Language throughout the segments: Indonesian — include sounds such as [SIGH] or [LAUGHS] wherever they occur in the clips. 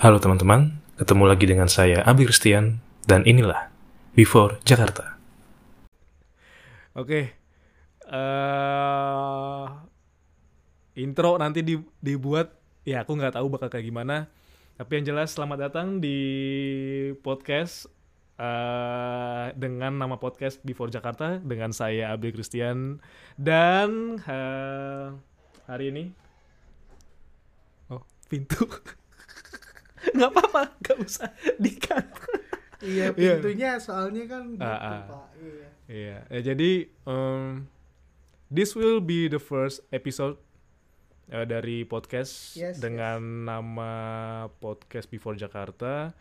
Halo teman-teman, ketemu lagi dengan saya Abi Christian dan inilah Before Jakarta. Oke. eh intro nanti di- dibuat ya aku nggak tahu bakal kayak gimana. Tapi yang jelas selamat datang di podcast eh dengan nama podcast Before Jakarta dengan saya Abi Christian dan eh, hari ini oh pintu [LAUGHS] nggak apa-apa nggak usah dikat Iya Iya. pintunya soalnya kan gitu Ah, ah. pak. Iya. Iya, ya, jadi um, this will be the first episode uh, dari podcast Yes, dengan nama podcast Before Jakarta.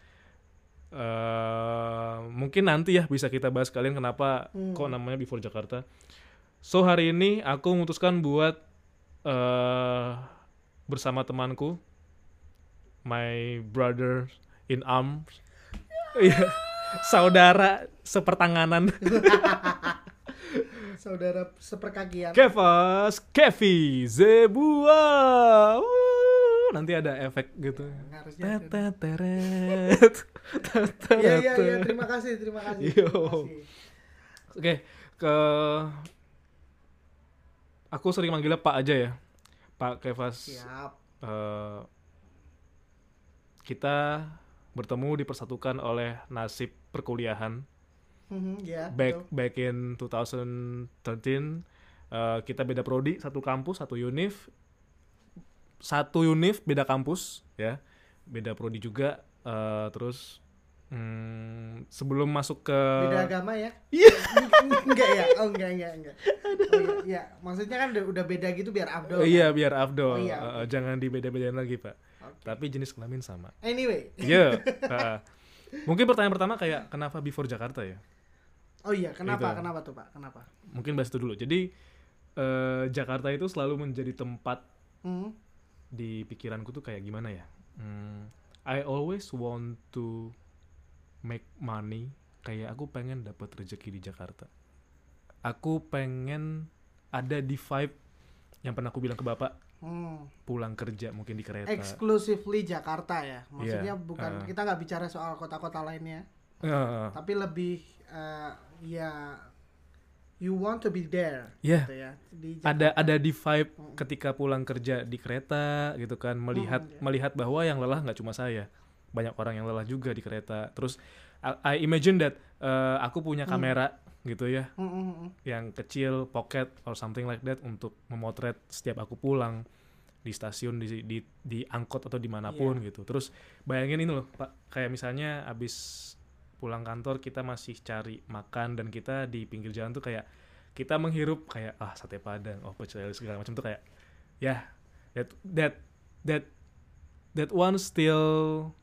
Uh, mungkin nanti ya bisa kita bahas kalian kenapa Hmm. kok namanya Before Jakarta. So hari ini aku memutuskan buat uh, bersama temanku, my brother in arms, Iya, saudara sepertanganan. [LAUGHS] Saudara seperkakian. Kevas, Kevi, Zebua. Wuh, nanti ada efek gitu. Harusnya. Teteteret. [LAUGHS] Iya iya iya terima kasih terima kasih. Terima kasih. Oke, ke aku sering manggilnya Pak aja ya. Pak Kevas. Siap. Eh, kita bertemu dipersatukan oleh nasib perkuliahan. Mhm, ya. back betul. back in 2013 uh, kita beda prodi satu kampus satu univ satu univ beda kampus ya beda prodi juga uh, terus hmm, sebelum masuk ke Beda agama ya? Iya. enggak ya? Oh enggak enggak enggak. Oh, iya, iya. Maksudnya kan udah, udah beda gitu biar Oh, abdul. iya biar afdol Oh, iya, Uh, oke. jangan dibeda-bedain lagi pak Oke. tapi jenis kelamin sama Anyway. iya [LAUGHS] uh, mungkin pertanyaan pertama kayak kenapa before Jakarta ya Oh iya, kenapa? Gitu. Kenapa tuh, Pak? Kenapa? mungkin bahas itu dulu jadi eh, Jakarta itu selalu menjadi tempat Hmm. di pikiranku tuh kayak gimana ya? Hmm, I always want to make money. Kayak aku pengen dapat rezeki di Jakarta. Aku pengen ada di vibe yang pernah aku bilang ke bapak Hmm. pulang kerja mungkin di kereta. Exclusively Jakarta ya. Maksudnya Iya, bukan uh. kita nggak bicara soal kota-kota lainnya. Eh, tapi lebih eh, ya you want to be there Iya. gitu ya di ada Jakarta. ada di vibe Mm. ketika pulang kerja di kereta gitu kan melihat iya. melihat bahwa yang lelah nggak cuma saya banyak orang yang lelah juga di kereta terus I, I imagine that eh, aku punya Hmm. kamera gitu ya Mm, mm, mm. yang kecil pocket or something like that untuk memotret setiap aku pulang di stasiun di di, di angkot atau di mana pun Iya. gitu terus bayangin ini loh pak kayak misalnya abis pulang kantor kita masih cari makan dan kita di pinggir jalan tuh kayak kita menghirup kayak ah sate padang oh pecel segala macam tuh kayak ya that that that that one still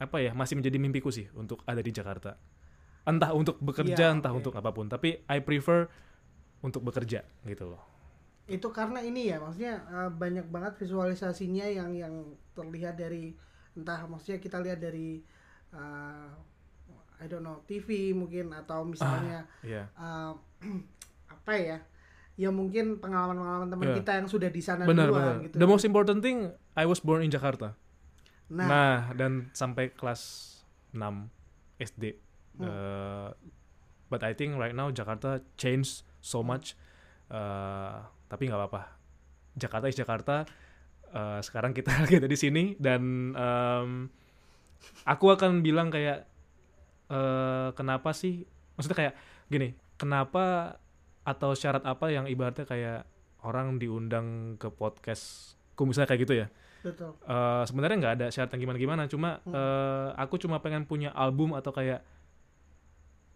apa ya masih menjadi mimpiku sih untuk ada di Jakarta. Entah untuk bekerja Iya, entah oke. untuk apa pun tapi I prefer untuk bekerja gitu loh. Itu karena ini ya maksudnya eh, banyak banget visualisasinya yang yang terlihat dari entah maksudnya kita lihat dari eh, I don't know TV mungkin atau misalnya Iya. eh, [CLEARS THROAT] apa ya ya mungkin pengalaman-pengalaman teman Iya. kita yang sudah di sana benar duluan benar. gitu the most important thing I was born in Jakarta nah, nah, dan sampai kelas 6 SD Hmm. Uh, but I think right now Jakarta changed so Hmm. much. Uh, tapi nggak apa-apa. Jakarta is Jakarta. Uh, sekarang kita [LAUGHS] lagi ada di sini dan um, aku akan bilang kayak uh, kenapa sih? Maksudnya kayak gini kenapa atau syarat apa yang ibaratnya kayak orang diundang ke podcastku? Misalnya kayak gitu ya betul Eh, sebenarnya nggak ada syarat yang gimana-gimana cuma Hmm. eh, aku cuma pengen punya album atau kayak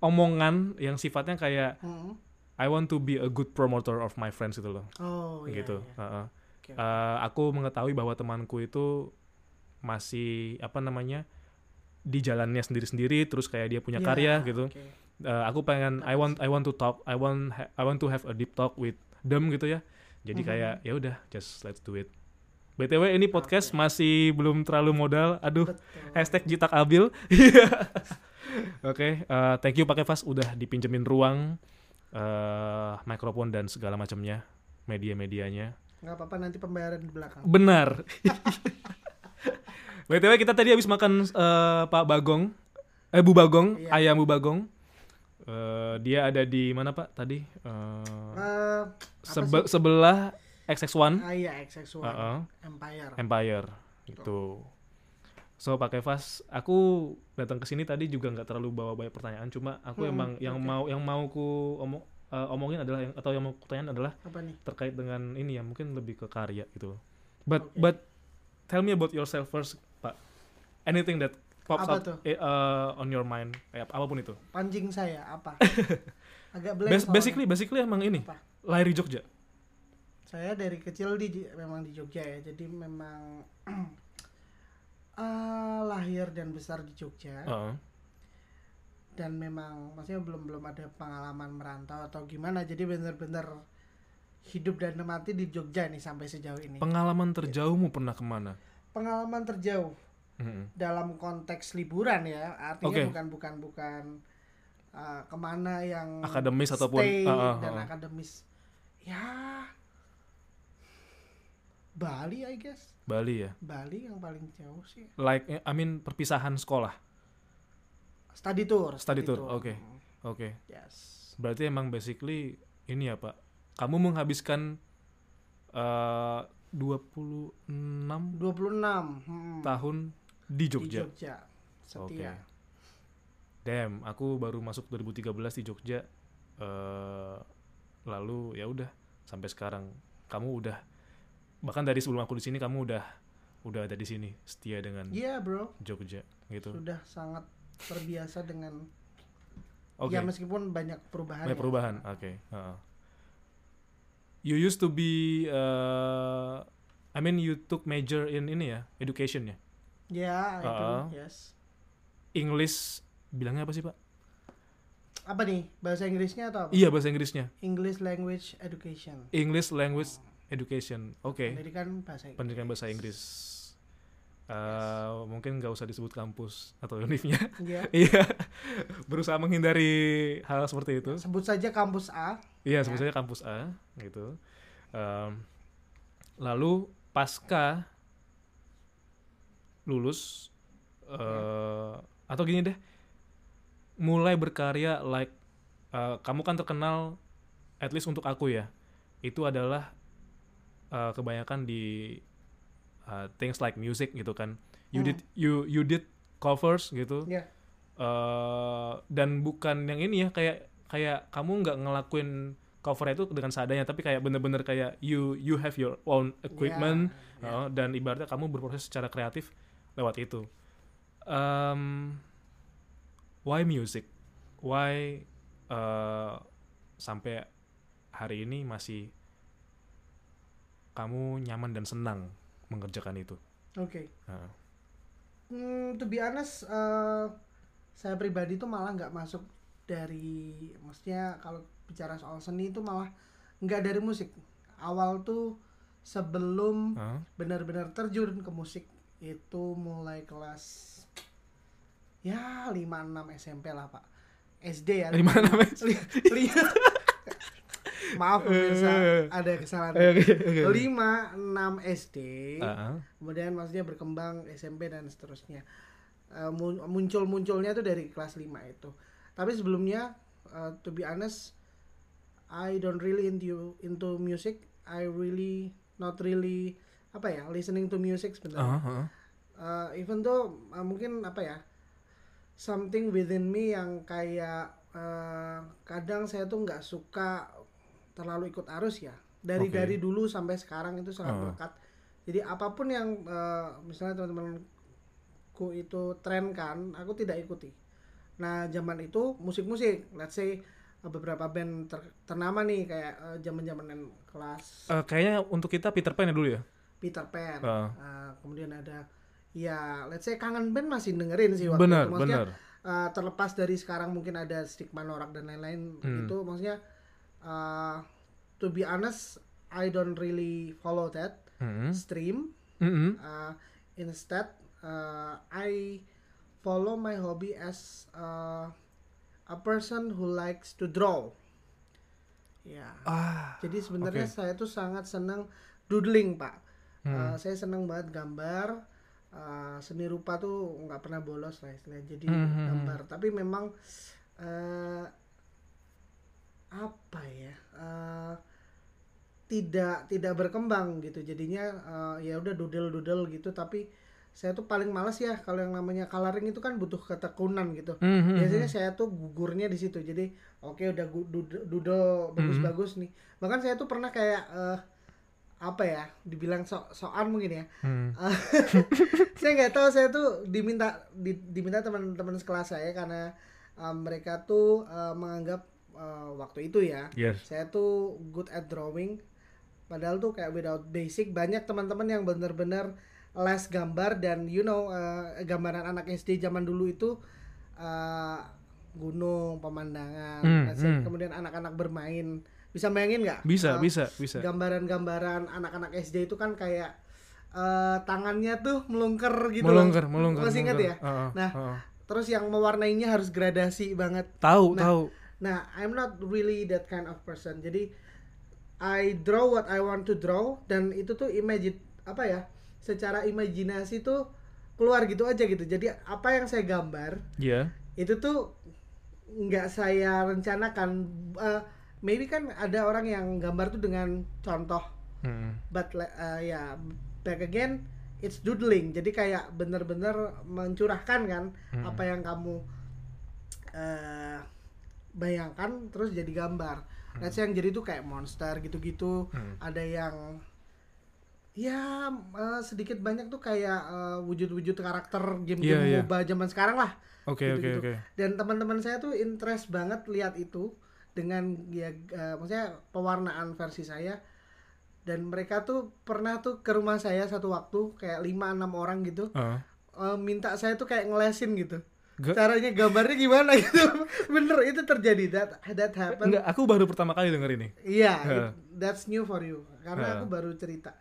omongan yang sifatnya kayak Mm. I want to be a good promoter of my friends gitu loh oh iya, gitu iya. Heeh. Oke. Eh, aku mengetahui bahwa temanku itu masih apa namanya di jalannya sendiri-sendiri terus kayak dia punya Ya, karya gitu. Eh, aku pengen I want I want to talk I want I want to have a deep talk with them gitu ya jadi Mhm. kayak ya udah just let's do it btw ini podcast masih belum terlalu modal aduh Betul. hashtag jitak abil Iya. [LAUGHS] oke eh, thank you pakai Fas udah dipinjemin ruang eh mikrofon dan segala macamnya media-medianya nggak apa-apa nanti pembayaran di belakang benar [LAUGHS] BTW kita tadi habis makan eh, Pak Bagong. Eh Bu Bagong, Iya. ayam Bu Bagong. Eh, dia ada di mana Pak tadi? Eh, Eh, sebe- sebelah XX1 ah iya XX1 Heeh. Empire. Empire gitu. So Pak Kevas, aku datang ke sini tadi juga nggak terlalu bawa banyak pertanyaan, cuma aku Hmm, emang yang oke. mau yang mau ku omong, eh, omongin adalah yang atau yang mau ku tanyain adalah Apa nih? terkait dengan ini ya mungkin lebih ke karya gitu. But Oke. but tell me about yourself first, Pak. Anything that pops Apa up tuh? eh, uh, on your mind, eh, apa pun itu. Pancing saya apa? [LAUGHS] Agak blank. Bas- soalnya. basically basically emang ini Apa? lahir di Jogja. Saya dari kecil di memang di Jogja ya. Jadi memang eh, [CLEARS THROAT] lahir dan besar di Jogja. Heeh. dan memang maksudnya belum belum ada pengalaman merantau atau gimana jadi bener-bener hidup dan mati di Jogja nih sampai sejauh ini Pengalaman terjauhmu pernah ke mana? pengalaman terjauh Mm-mm. dalam konteks liburan ya artinya Oke. bukan bukan bukan uh, ke mana yang Akademis ataupun- stay ah, ah, dan akademis ya Bali I guess Bali ya. Bali yang paling jauh sih Like I mean perpisahan sekolah. study tour Study tour, oke. Oke. yes Berarti emang basically ini ya, Pak. Kamu menghabiskan eh 26 26 hmm, tahun di di Jogja. Jogja Oke. setia Damn, aku baru masuk 2013 di Jogja. eh lalu ya udah sampai sekarang kamu udah bahkan dari sebelum aku di sini kamu udah udah ada di sini setia dengan Iya bro, Jogja gitu. sudah sangat terbiasa dengan Oke. ya meskipun banyak perubahan. Banyak ya. perubahan. Oke. heeh. You used to be uh, I mean you took major in ini ya, education ya. Ya, itu Uh-uh. yes. English bilangnya apa sih, Pak? Apa nih bahasa Inggrisnya atau apa? Iya, bahasa Inggrisnya. English Language Education. English language education. Oke. Pendidikan bahasa Inggris. Pendidikan bahasa Inggris. Uh, mungkin nggak usah disebut kampus atau univnya. Iya. [LAUGHS] Iya. Berusaha menghindari hal seperti itu. Sebut saja kampus A. Iya, sebut saja kampus A gitu. Em, lalu pasca lulus eh atau gini deh, mulai berkarya like eh, kamu kan terkenal at least untuk aku ya, itu adalah eh, kebanyakan di eh, things like music gitu kan. You Hmm. did you you did covers gitu Ya. eh dan bukan yang ini ya kayak kayak kamu nggak ngelakuin cover itu dengan seadanya tapi kayak bener-bener kayak you you have your own equipment Ya, uh, dan ibaratnya kamu berproses secara kreatif lewat itu Em, why music why eh, sampai hari ini masih kamu nyaman dan senang mengerjakan itu Oke. Nah, Hmm, to be honest, eh, saya pribadi tuh malah nggak masuk dari, maksudnya kalau bicara soal seni itu malah nggak dari musik. Awal tuh sebelum uh, benar-benar terjun ke musik itu mulai kelas ya 5 6 SMP lah, Pak. SD ya. Lima, enam Li- li- Maaf pemirsa, ada kesalahan. Oke, oke. 5 6 SD. uh, Kemudian maksudnya berkembang SMP dan seterusnya. Eh, mun- muncul-munculnya tuh dari kelas 5 itu. Tapi sebelumnya eh, to be honest I don't really into into music. I really not really apa ya, listening to music sebenarnya. uh, uh. Uh, even though uh, mungkin apa ya something within me yang kayak uh, kadang saya tuh nggak suka terlalu ikut arus ya dari Oke. dari dulu sampai sekarang itu sangat Uh. melekat jadi apa pun yang uh, misalnya teman-temanku itu tren kan aku tidak ikuti nah zaman itu musik-musik let's say uh, beberapa band ter- ternama nih kayak uh, zaman-zaman kelas Eh, kayaknya untuk kita Peter Pan ya dulu ya Peter Pan Uh. Uh, kemudian ada ya let's say kangen band masih dengerin sih waktu benar itu maksudnya benar uh, terlepas dari sekarang mungkin ada stigma norak dan lain-lain Hmm. itu maksudnya uh, to be honest I don't really follow that Mm-mm. stream Mm-mm. uh, instead uh, I follow my hobby as uh, a person who likes to draw ya ah jadi sebenarnya Oke. saya tuh sangat senang doodling pak Hmm. Uh, saya senang banget gambar uh, seni rupa tuh nggak pernah bolos lah istilahnya jadi Mhm. gambar tapi memang eh, apa ya eh, tidak tidak berkembang gitu. Jadinya eh, ya udah doodle doodle gitu. Tapi saya tuh paling males ya kalau yang namanya coloring itu kan butuh ketekunan gitu. Mhm. biasanya saya tuh gugurnya di situ. Jadi oke udah gu- doodle, doodle bagus-bagus nih. Bahkan saya tuh pernah kayak eh, apa ya dibilang so soan mungkin ya. Hmm. [LAUGHS] saya nggak tahu saya tuh diminta di- diminta teman-teman sekelas saya karena eh, mereka tuh eh, menganggap eh, waktu itu ya Yes. saya tuh good at drawing padahal tuh kayak without basic banyak teman-teman yang bener-bener les gambar dan you know eh, gambaran anak SD zaman dulu itu eh, gunung pemandangan let's say, hmm. kemudian anak-anak bermain bisa bayangin nggak Bisa, Eh, bisa, bisa. gambaran-gambaran anak-anak SD itu kan kayak eh, tangannya tuh melungker gitu melonggar, loh. melonggar. masih ingat ya melonggar. Heeh, Nah, heeh. terus yang mewarnainya harus gradasi banget tahu, nah, tahu. Nah, I'm not really that kind of person. Jadi I draw what I want to draw dan itu tuh imagine apa ya? Secara imajinasi tuh keluar gitu aja gitu. Jadi apa yang saya gambar Iya. itu tuh nggak saya rencanakan. Eh, maybe kan ada orang yang gambar tuh dengan contoh, Hmm. but eh, ya back again it's doodling. Jadi kayak bener-bener mencurahkan kan Hmm. apa yang kamu eh bayangkan terus jadi gambar. Let's say yang jadi tuh kayak monster gitu-gitu. Hmm. Ada yang ya eh, sedikit banyak tuh kayak eh, wujud-wujud karakter game-game Iya, iya. MOBA zaman sekarang lah. Oke, oke, oke. Dan teman-teman saya tuh interest banget lihat itu dengan ya eh, maksudnya pewarnaan versi saya dan mereka tuh pernah tuh ke rumah saya satu waktu kayak 5 6 orang gitu Heeh. eh, minta saya tuh kayak ngelesin gitu. Caranya gambarnya gimana gitu. [LAUGHS] Bener itu terjadi that that happen. Enggak, aku baru pertama kali denger ini. Iya, Heeh. it- that's new for you. Karena Heeh. aku baru cerita.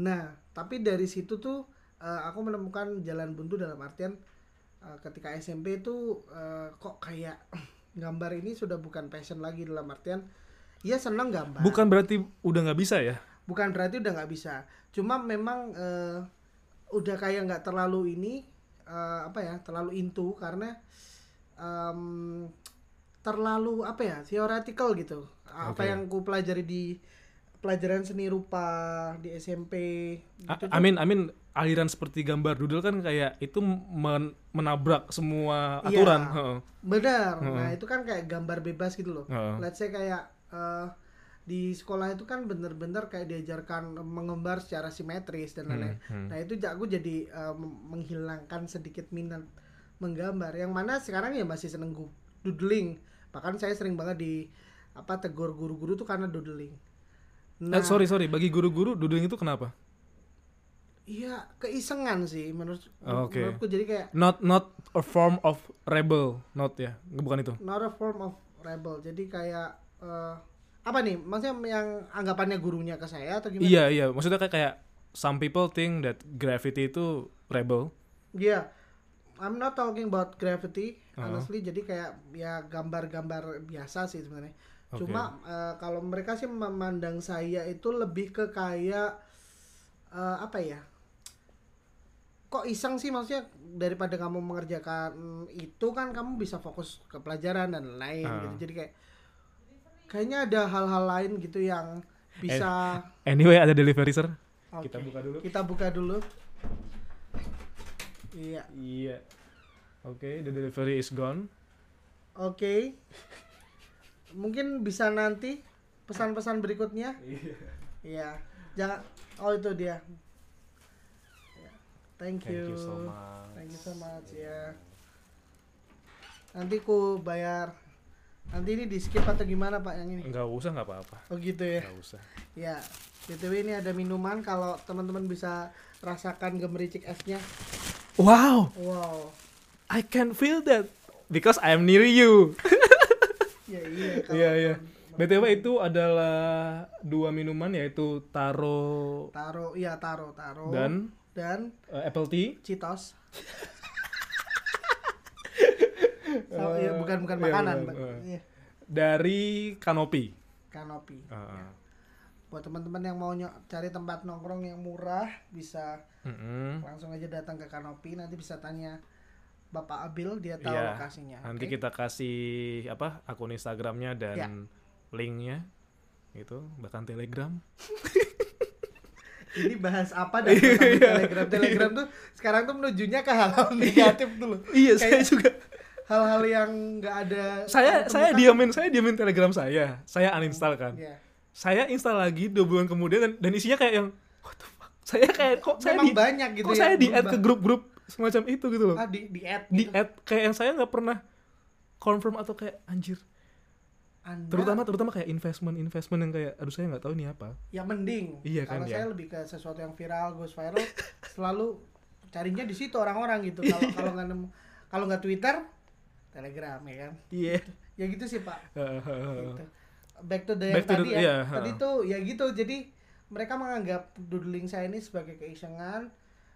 Nah, tapi dari situ tuh eh, aku menemukan jalan buntu dalam artian eh, ketika SMP tuh eh, kok kayak [CLEARS THROAT] gambar ini sudah bukan passion lagi dalam artian ya seneng gambar. Bukan berarti udah nggak bisa ya? Bukan berarti udah nggak bisa. Cuma memang eh, udah kayak nggak terlalu ini eh, apa ya terlalu into karena em, terlalu apa ya theoretical gitu. Apa Oke. yang ku pelajari di pelajaran seni rupa di SMP gitu Amin, amin. Aliran seperti gambar doodle kan kayak itu men- menabrak semua Iya. aturan. Heeh. Benar. Heeh. Nah, itu kan kayak gambar bebas gitu loh. Heeh. Let's say kayak eh, di sekolah itu kan bener-bener kayak diajarkan menggambar secara simetris dan lain-lain. Hmm, hmm. Nah, itu aku jadi mem- menghilangkan sedikit minat menggambar. Yang mana sekarang ya masih seneng doodling. Bahkan saya sering banget di apa tegur guru-guru tuh karena doodling. Eh, Nah, sorry, sorry. Bagi guru-guru doodling itu kenapa? iya keisengan sih menurut Oh, oke. menurutku jadi kayak Not not a form of rebel, not ya. Bukan itu. not a form of rebel. Jadi kayak eh, apa nih? Maksudnya yang anggapannya gurunya ke saya atau gimana? Iya, iya. Maksudnya kayak kayak some people think that graffiti itu rebel. Iya. I'm not talking about graffiti, Uh-huh. honestly. Jadi kayak ya gambar-gambar biasa sih sebenarnya. Oke. Cuma eh, kalau mereka sih memandang saya itu lebih ke kayak eh, apa ya? Kok iseng sih maksudnya daripada kamu mengerjakan itu kan kamu bisa fokus ke pelajaran dan lain Ah. gitu. Jadi kayak kayaknya ada hal-hal lain gitu yang bisa Anyway, ada delivery sir. Oke. Kita buka dulu. Kita buka dulu. Iya. Iya. Oke, the delivery is gone. Oke. Mungkin bisa nanti pesan-pesan berikutnya. Iya. Jangan oh itu dia. Ya. Thank Thank you. you so much. Thank you so much ya. Nanti ku bayar. Nanti ini di skip atau gimana Pak yang ini? Enggak usah, nggak apa-apa. Oh gitu ya. Enggak usah. Ya. BTW ini ada minuman kalau teman-teman bisa rasakan gemericik esnya. Wow, Wow. I can feel that because I am near you. [LAUGHS] Ya iya kalau Iya, iya. BTW itu adalah dua minuman yaitu taro Taro, iya taro, taro. dan dan eh, apple tea. Citos. [LAUGHS] [LAUGHS] So, iya, bukan bukan Iya, makanan, eh. Iya, dari Kanopi. kanopi. Uh, buat teman-teman yang mau cari tempat nongkrong yang murah bisa Mm-mm. langsung aja datang ke Kanopi nanti bisa tanya Bapak Abil dia tahu Iya, lokasinya Nanti oke? kita kasih apa akun Instagramnya dan Ya. linknya itu bahkan Telegram. ini bahas apa dan sampai Iya. Telegram Telegram tuh sekarang tuh menujunya ke hal-hal negatif tuh loh Iya, Kayak saya juga. Hal-hal yang nggak ada Saya saya diamin saya diamin Telegram saya. Saya uninstall kan. Iya. Saya install lagi dua bulan kemudian dan, dan isinya kayak yang what the fuck. Saya kayak kok saya memang di banyak gitu kok ya saya di add ke grup-grup semacam itu gitu loh. ah, di di add Di gitu. add kayak yang saya nggak pernah confirm atau kayak anjir. Anda Terutama terutama kayak investment investment yang kayak aduh saya nggak tahu ini apa. ya mending Iya kan, kalau ya. saya lebih ke sesuatu yang viral goes viral selalu carinya di situ orang-orang gitu kalau kalau nggak nemu kalau nggak Twitter Telegram ya kan? Iya. ya gitu sih pak. Gitu. back to the Back yang to the- tadi ya. iya, tadi tuh ya gitu. Jadi mereka menganggap doodling saya ini sebagai keisengan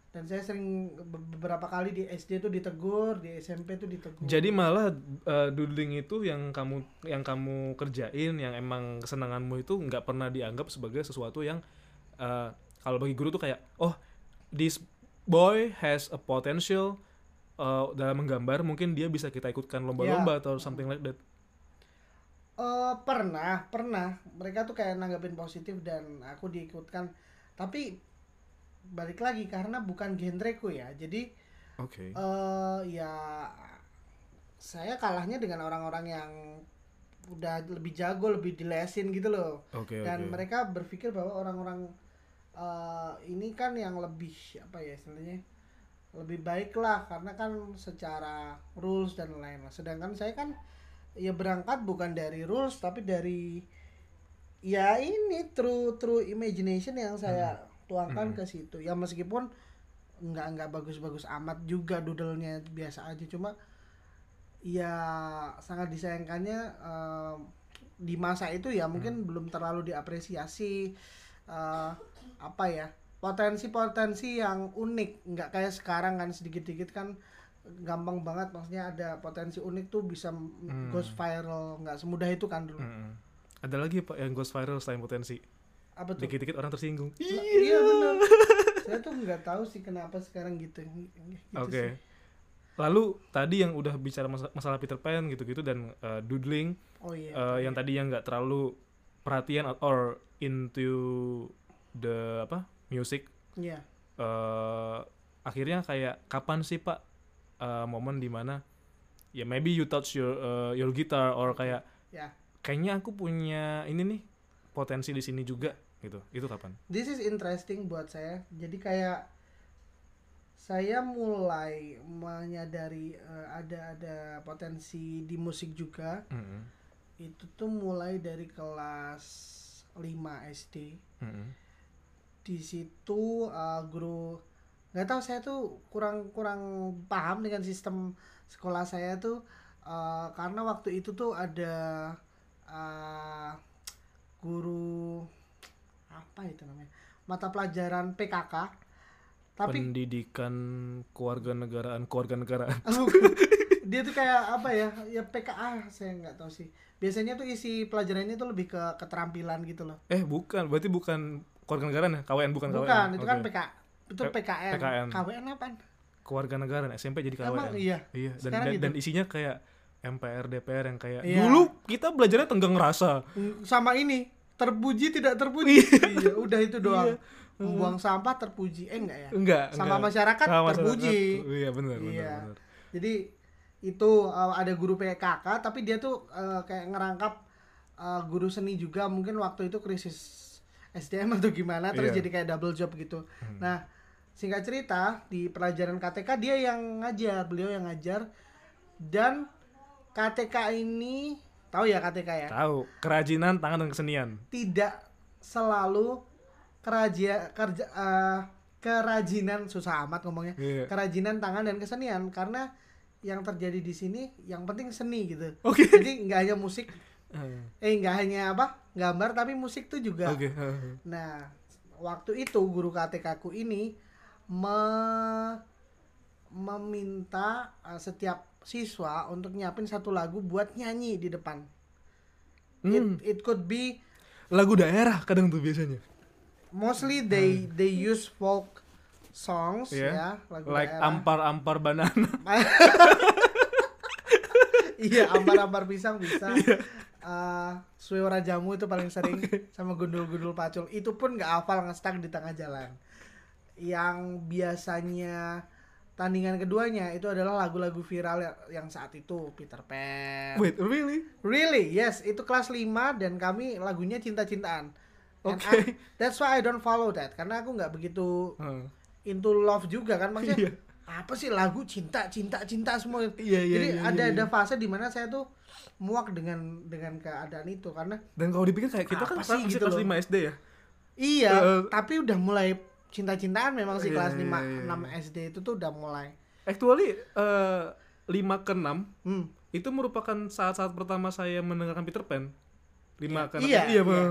dan saya sering be- beberapa kali di SD tuh ditegur di SMP tuh ditegur. Jadi malah uh, doodling itu yang kamu yang kamu kerjain yang emang kesenanganmu itu nggak pernah dianggap sebagai sesuatu yang uh, kalau bagi guru tuh kayak oh this boy has a potential uh, dalam menggambar mungkin dia bisa kita ikutkan lomba-lomba Ya. atau something like that. Eh, pernah pernah mereka tuh kayak nanggapin positif dan aku diikutkan tapi balik lagi karena bukan genreku ya jadi Oke. eh ya saya kalahnya dengan orang-orang yang udah lebih jago lebih dilesin gitu loh Oke dan mereka berpikir bahwa orang-orang eh, ini kan yang lebih apa ya istilahnya lebih baik lah karena kan secara rules dan lain-lain. Sedangkan saya kan ya berangkat bukan dari rules tapi dari ya ini true true imagination yang saya tuangkan Hmm. ke situ. Ya meskipun nggak nggak bagus-bagus amat juga doodle-nya biasa aja cuma ya sangat disayangkannya eh, di masa itu ya mungkin belum terlalu diapresiasi eh, apa ya potensi-potensi yang unik nggak kayak sekarang kan sedikit-sedikit kan gampang banget maksudnya ada potensi unik tuh bisa m- ghost viral nggak semudah itu kan dulu Mm-mm. Ada lagi pak yang ghost viral selain potensi. apa tuh Dikit-dikit orang tersinggung. Lah, iya benar [LAUGHS] saya tuh nggak tahu sih kenapa sekarang gitu, gitu Oke. sih. Lalu tadi yang udah bicara masa- masalah Peter Pan gitu-gitu dan uh, doodling oh iya eh, yang tadi yang nggak terlalu perhatian or into the apa music. Iya. Eh akhirnya kayak kapan sih pak? Eh, momen di mana ya maybe you touch your eh, your guitar or kayak ya. Kayaknya aku punya ini nih potensi di sini juga gitu. Itu kapan? This is interesting buat saya. Jadi kayak saya mulai menyadari eh, ada ada potensi di musik juga. Mm-mm. itu tuh mulai dari kelas 5 SD Mm-mm. Di situ eh, guru nggak tahu saya tuh kurang kurang paham dengan sistem sekolah saya tuh eh, karena waktu itu tuh ada eh, guru apa itu namanya mata pelajaran PKK tapi pendidikan kewarganegaraan kewarganegaraan. [LAUGHS] Dia tuh kayak apa ya ya PKA saya nggak tahu sih. Biasanya tuh isi pelajarannya tuh lebih ke keterampilan gitu loh. Eh bukan berarti bukan kewarganegaraan ya KWN bukan bukan KWN itu kan Oke. PK itu PKN PKN. KWN apa kewarganegaraan SMP jadi KWN emang iya Iya, dan, dan, gitu. dan isinya kayak MPR DPR yang kayak Iya. dulu kita belajarnya tenggang rasa. Mm, sama ini terpuji tidak terpuji iya udah itu doang membuang sampah terpuji eh enggak ya Enggak, sama enggak. masyarakat Sama terpuji masyarakat. Iya, benar, benar, Iya. benar. jadi itu uh, ada guru PKK tapi dia tuh uh, kayak ngerangkap uh, guru seni juga mungkin waktu itu krisis SDM atau gimana terus Iya. jadi kayak double job gitu nah singkat cerita di pelajaran KTK dia yang ngajar beliau yang ngajar dan KTK ini tahu ya KTK ya Tahu, kerajinan tangan dan kesenian. tidak selalu keraja kerja eh, kerajinan susah amat ngomongnya Iya. kerajinan tangan dan kesenian karena yang terjadi di sini yang penting seni gitu Oke. jadi nggak hanya musik Eh, eh nggak hanya apa gambar tapi musik tuh juga Oke. eh, nah waktu itu guru KTK ku ini me- meminta eh, setiap siswa untuk nyiapin satu lagu buat nyanyi di depan Hmm. it, it could be lagu daerah kadang tuh biasanya. mostly they they use folk songs Hmm. Iya. ya lagu Like daerah. ampar-ampar banana. [LAUGHS] iya ambar-ambar pisang bisa Iya. Eh, suara jamu itu paling sering [LAUGHS] sama gundul-gundul pacul itu pun nggak hafal ngestak di tengah jalan yang biasanya tandingan keduanya itu adalah lagu-lagu viral ya- yang saat itu Peter Pan Wait, really? Really? Yes, itu kelas 5 dan kami lagunya cinta-cintaan. Oke. I- that's why I don't follow that karena aku nggak begitu Heeh. into love juga kan maksudnya. Iya. Apa sih lagu cinta cinta cinta semua. Iya, iya, Jadi iya, ada iya, ada fase di mana saya tuh muak dengan dengan keadaan itu karena Dan kalau dipikir kayak kita kan sih masih gitu kelas? 5 SD ya. iya, Eh, tapi udah mulai cinta-cintaan memang sih Iya, kelas iya, 5 iya, 6 SD itu tuh udah mulai. Actually 5 ke 6 Hmm. itu merupakan saat-saat pertama saya mendengarkan Peter Pan. 5 ke 6. Iya, iya, iya.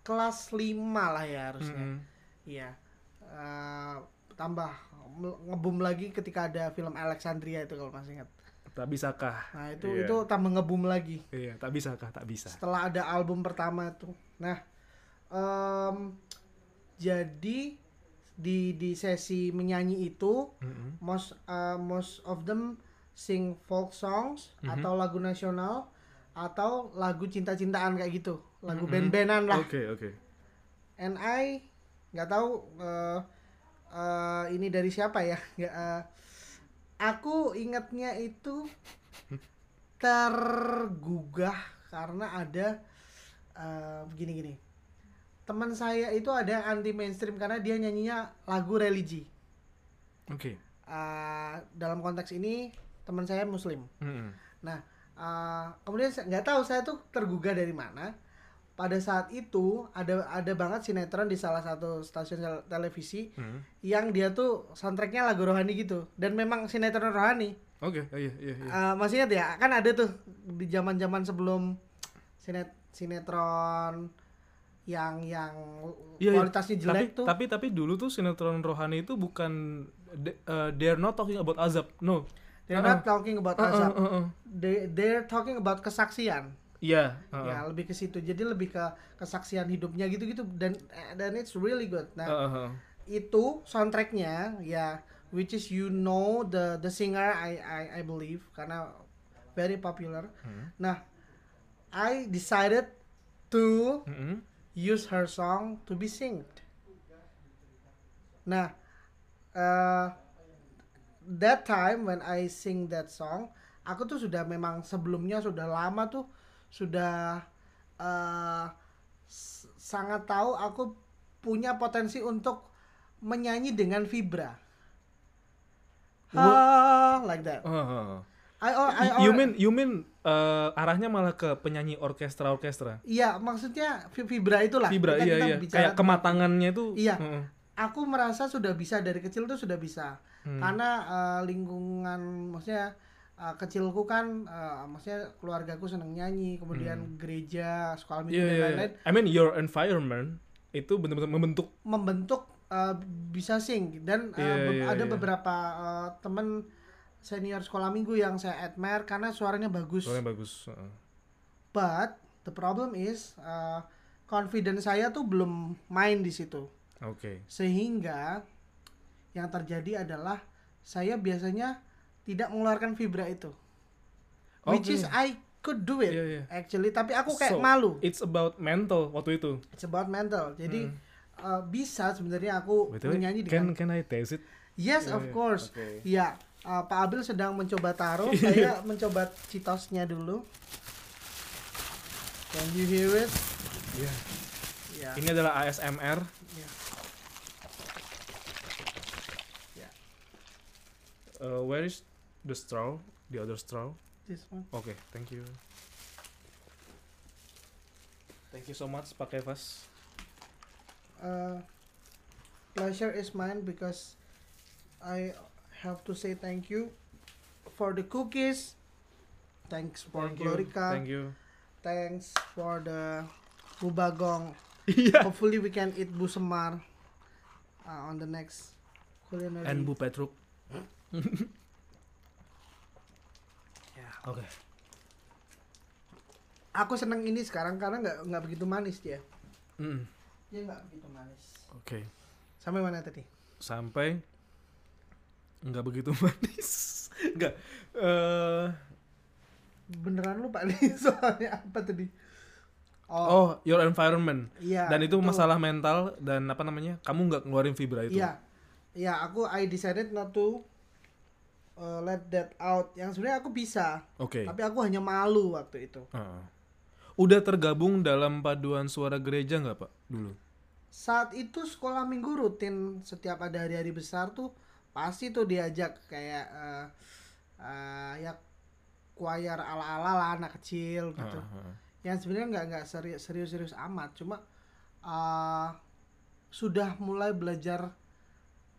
Kelas 5 lah ya harusnya. Mm-mm. Iya. Eh, tambah ngebum lagi ketika ada film Alexandria itu kalau masih ingat. Tak bisakah? Nah, itu Iya. itu tambah ngebum lagi Iya, tak bisakah? Tak bisa. setelah ada album pertama itu. Nah, em, jadi di di sesi menyanyi itu Mm-mm. most eh, most of them sing folk songs Mhm. atau lagu nasional atau lagu cinta-cintaan kayak gitu. Lagu Mhm. band-bandan lah. Oke, oke. and I nggak tahu eh, eh, ini dari siapa ya [LAUGHS] nggak eh, aku ingatnya itu tergugah karena ada eh, begini-gini teman saya itu ada yang anti mainstream karena dia nyanyinya lagu religi Oke. Eh, dalam konteks ini teman saya muslim Mm-mm. Nah, uh, kemudian nggak tahu saya tuh tergugah dari mana. Pada saat itu ada ada banget sinetron di salah satu stasiun tel- televisi Mm. yang dia tuh soundtracknya lagu rohani gitu dan memang sinetron rohani. Oke, oh, iya, iya, iya. Uh, masih ingat ya? Kan ada tuh di zaman-zaman sebelum sinet sinetron yang yang Iya, iya. kualitasnya tapi, jelek tuh. tapi tapi dulu tuh sinetron rohani itu bukan de- uh, they're not talking about azab. No. They're Uh-uh. not talking about Uh, uh, azab. uh, uh. They they're talking about kesaksian. Iya, uh, ya lebih ke situ jadi lebih ke kesaksian hidupnya gitu-gitu dan dan it's really good nah uh, uh, uh. itu soundtracknya ya which is you know the the singer I I, I believe karena very popular Hmm. nah I decided to Mm-mm. use her song to be synced nah uh, that time when I sing that song aku tuh sudah memang sebelumnya sudah lama tuh sudah uh, sangat tahu aku punya potensi untuk menyanyi dengan vibra Ah, like that Uh, uh, uh. I, oh, I, You or- mean you mean uh, arahnya malah ke penyanyi orkestra orkestra. Iya, maksudnya vi- vibra itulah. Vibra Kita- iya kita iya. bicara Kayak kematangannya itu. Iya. uh, uh. Aku merasa sudah bisa dari kecil tuh sudah bisa. Hmm. Karena eh, lingkungan maksudnya eh, kecilku kan eh, maksudnya keluargaku seneng nyanyi, kemudian gereja, sekolah minggu Hmm. Iya dan iya. lain-lain I mean your environment itu benar-benar membentuk. membentuk eh, bisa sing dan Iya, be- iya, ada iya. beberapa eh, temen senior sekolah minggu yang saya admire karena suaranya bagus. Soalnya bagus. uh, uh. But the problem is eh, confidence saya tuh belum main di situ. Oke. sehingga yang terjadi adalah saya biasanya tidak mengeluarkan vibra itu which Oke. is I could do it Iya, iya. actually tapi aku kayak So, malu It's about mental waktu itu. it's about mental jadi Hmm. uh, bisa sebenarnya aku BTW, menyanyi can dengan can I taste it? yes Iya, of iya. course Oke. ya uh, Pak Abil sedang mencoba taruh Iya. [LAUGHS] saya mencoba citosnya dulu can you hear it Iya. ya Ini adalah ASMR. Ya. Uh, where is the straw? The other straw? this one Oke, thank you. Thank you so much, Pak Kevas. uh, pleasure is mine because I have to say thank you for the cookies. Thanks for Thank you. Glorica. Thank you. Thanks for the bubagong. Iya. [LAUGHS] Hopefully we can eat busemar uh, on the next culinary. And Bu Petruk. [LAUGHS] Oke. Aku seneng ini sekarang karena nggak nggak begitu manis dia. Mm, dia nggak begitu manis Oke. sampai mana tadi Sampai nggak begitu [LAUGHS] manis. Nggak. eh beneran lupa nih [LAUGHS] soalnya apa tadi oh, oh, your environment. iya dan itu masalah mental dan apa namanya? Kamu nggak ngeluarin fibra itu. iya iya aku I decided not to uh, let that out yang sebenarnya aku bisa Oke. tapi aku hanya malu waktu itu Heeh. Udah tergabung dalam paduan suara gereja nggak pak dulu? saat itu sekolah minggu rutin setiap ada hari-hari besar tuh pasti tuh diajak kayak eh, eh, ya choir ala-ala lah anak kecil gitu Heeh. yang sebenarnya nggak nggak seri- serius-serius amat cuma eh, sudah mulai belajar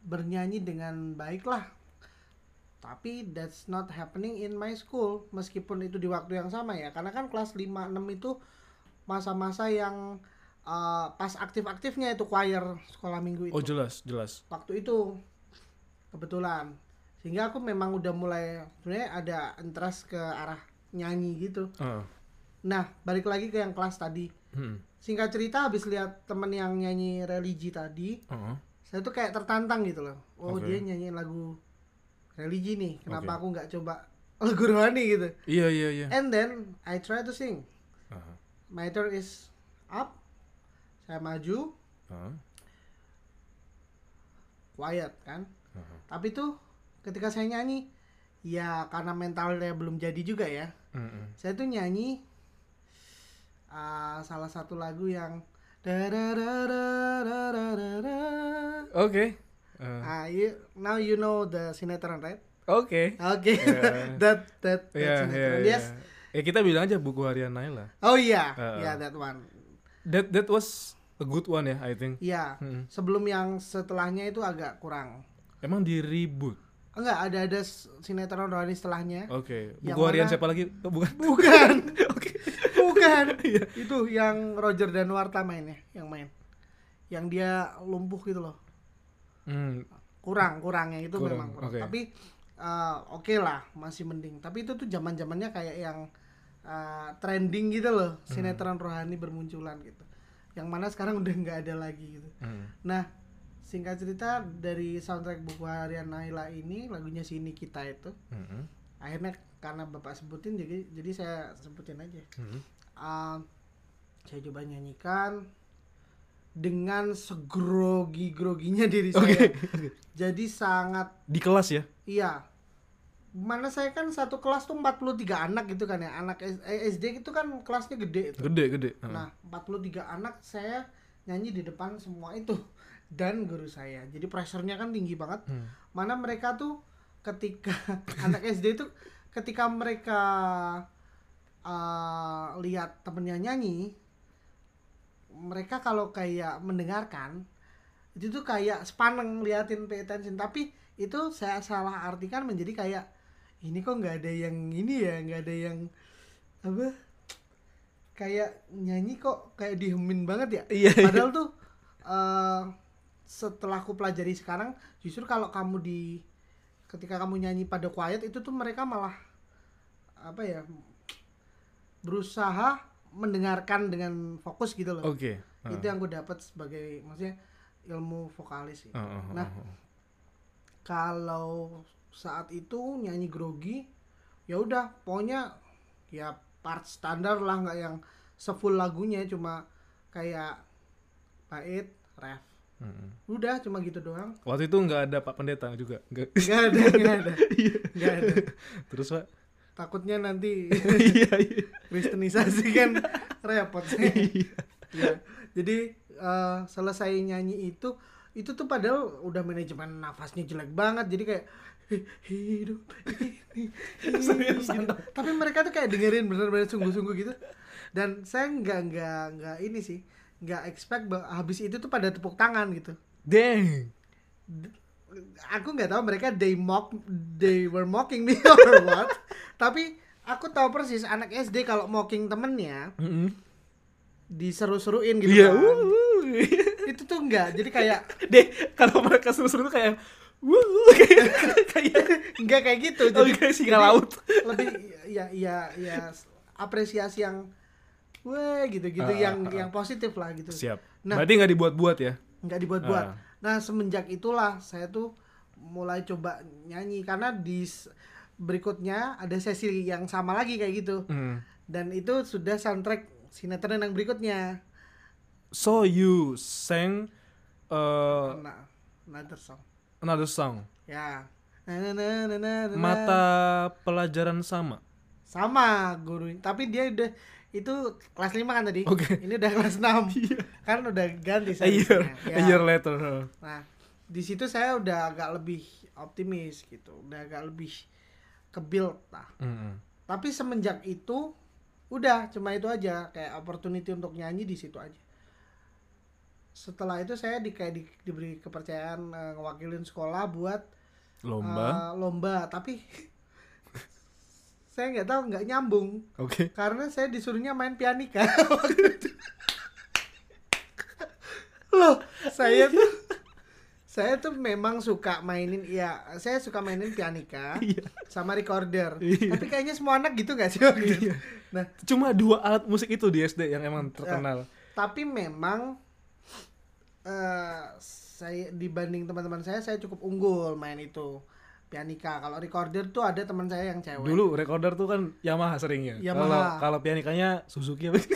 bernyanyi dengan baik lah tapi that's not happening in my school meskipun itu di waktu yang sama ya karena kan kelas 5 6 itu masa-masa yang eh, pas aktif-aktifnya itu choir sekolah minggu itu Oh jelas jelas. waktu itu kebetulan sehingga aku memang udah mulai sebenarnya ada interest ke arah nyanyi gitu Heeh. nah balik lagi ke yang kelas tadi Hmm. singkat cerita habis lihat temen yang nyanyi religi tadi Heeh. saya tuh kayak tertantang gitu loh oh Oke. dia nyanyiin lagu religi nih kenapa Oke. aku nggak coba [LAUGHS] lagu rohani gitu Iya iya iya. and then I try to sing Heeh. my turn is up saya maju Heeh. quiet kan Heeh. tapi tuh ketika saya nyanyi ya karena mentalnya belum jadi juga ya Mm-mm. saya tuh nyanyi uh, salah satu lagu yang. Oke. Eh, Ah, you, now you know the sinetron right? Oke. Oke, Yeah. [LAUGHS] that that that Iya iya sinetron. iya. Yes. Ya kita bilang aja buku harian Naila. Oh iya, Uh, ya that one. That that was a good one ya I think. Iya. Mm. Sebelum yang setelahnya itu agak kurang. Emang di reboot. Enggak ada ada sinetron rohani setelahnya. Oke. Yang Buku harian mana- siapa lagi? Oh, bukan. [LAUGHS] Bukan. [LAUGHS] Oke. Bukan. Iya. itu yang Roger dan Warta mainnya, yang main. Yang dia lumpuh gitu loh. Hmm. Kurang, kurangnya itu Kurang, memang kurang. oke. Tapi eh, oke lah, masih mending. Tapi itu tuh zaman-zamannya kayak yang eh, trending gitu loh, Hmm. sinetron rohani bermunculan gitu. Yang mana sekarang udah nggak ada lagi gitu. Hmm. Nah, singkat cerita dari soundtrack buku harian Naila ini lagunya si Nikita itu Hmm. akhirnya karena bapak sebutin jadi jadi saya sebutin aja. Hmm. Uh, saya coba nyanyikan dengan segrogi-groginya diri saya. Oke. Jadi sangat Di kelas ya? iya. Mana saya kan satu kelas tuh 43 anak gitu kan ya. Anak S- eh, SD itu kan kelasnya gede itu. Gede gede. Nah, 43 anak saya nyanyi di depan semua itu dan guru saya. Jadi pressure-nya kan tinggi banget. Hmm. Mana mereka tuh ketika [LAUGHS] anak SD itu ketika mereka uh, lihat temennya nyanyi, mereka kalau kayak mendengarkan itu tuh kayak sepaneng liatin pay attention tapi itu saya salah artikan menjadi kayak ini kok nggak ada yang ini ya nggak ada yang apa kayak nyanyi kok kayak dihemin banget ya Iya. iya. padahal tuh eh setelah aku pelajari sekarang justru kalau kamu di ketika kamu nyanyi pada quiet itu tuh mereka malah apa ya berusaha mendengarkan dengan fokus gitu loh Oke. itu yang gue dapat sebagai maksudnya ilmu vokalis gitu. Oh, oh, Nah, kalau saat itu nyanyi grogi ya udah pokoknya ya part standar lah nggak yang sefull lagunya cuma kayak bait ref Hmm. udah cuma gitu doang Waktu itu nggak ada Pak Pendeta juga. Nggak. nggak ada nggak ada [LAUGHS] nggak ada Terus Pak? Takutnya nanti [LAUGHS] Iya iya. kristenisasi kan [LAUGHS] repot. Sih ya jadi eh, selesai nyanyi itu itu tuh padahal udah manajemen nafasnya jelek banget. Jadi kayak hidup ini [LAUGHS] gitu. tapi mereka tuh kayak dengerin bener-bener sungguh-sungguh gitu. Dan saya nggak nggak nggak ini sih nggak expect habis itu tuh pada tepuk tangan gitu. Dang. Aku nggak tahu mereka they mock they were mocking me [LAUGHS] or what tapi aku tahu persis anak SD kalau mocking temennya Mm-mm. diseru-seruin gitu Iya. kan. itu tuh enggak jadi kayak [LAUGHS] Deh, kalau mereka seru-seru tuh kayak wuh [LAUGHS] kayak kayak enggak kayak gitu oh, jadi kayak singa laut. lebih ya ya ya apresiasi yang weh gitu-gitu Ah, yang ah. yang positif lah gitu Siap. Nah. Berarti nggak dibuat-buat ya? nggak dibuat-buat Ah. Nah semenjak itulah saya tuh mulai coba nyanyi karena di berikutnya ada sesi yang sama lagi kayak gitu Hmm. dan itu sudah soundtrack sinetron yang berikutnya So you sang uh, nah another song another song. ya na na na na na na. Mata pelajaran sama. sama guru tapi dia udah itu kelas 5 kan tadi? Oke. ini udah kelas 6 [LAUGHS] kan udah ganti A year, saya a year later. nah di situ saya udah agak lebih optimis gitu. Udah agak lebih ke build lah. Hmm. tapi semenjak itu udah cuma itu aja. Kayak opportunity untuk nyanyi di situ aja. Setelah itu saya di kayak di- diberi kepercayaan eh, ngewakilin sekolah buat Lomba. eh, lomba. Tapi [LAUGHS] saya nggak tahu nggak nyambung Oke. karena saya disuruhnya main pianika waktu [LAUGHS] itu. loh saya tuh saya tuh memang suka mainin ya saya suka mainin pianika sama recorder Iya. tapi kayaknya semua anak gitu gak sih itu? nah Cuma dua alat musik itu di SD yang emang terkenal. tapi memang eh saya dibanding teman-teman saya saya cukup unggul main itu pianika kalau recorder tuh ada teman saya yang cewek Dulu recorder tuh kan Yamaha seringnya. Yamaha. kalau pianikanya Suzuki apa? [LAUGHS]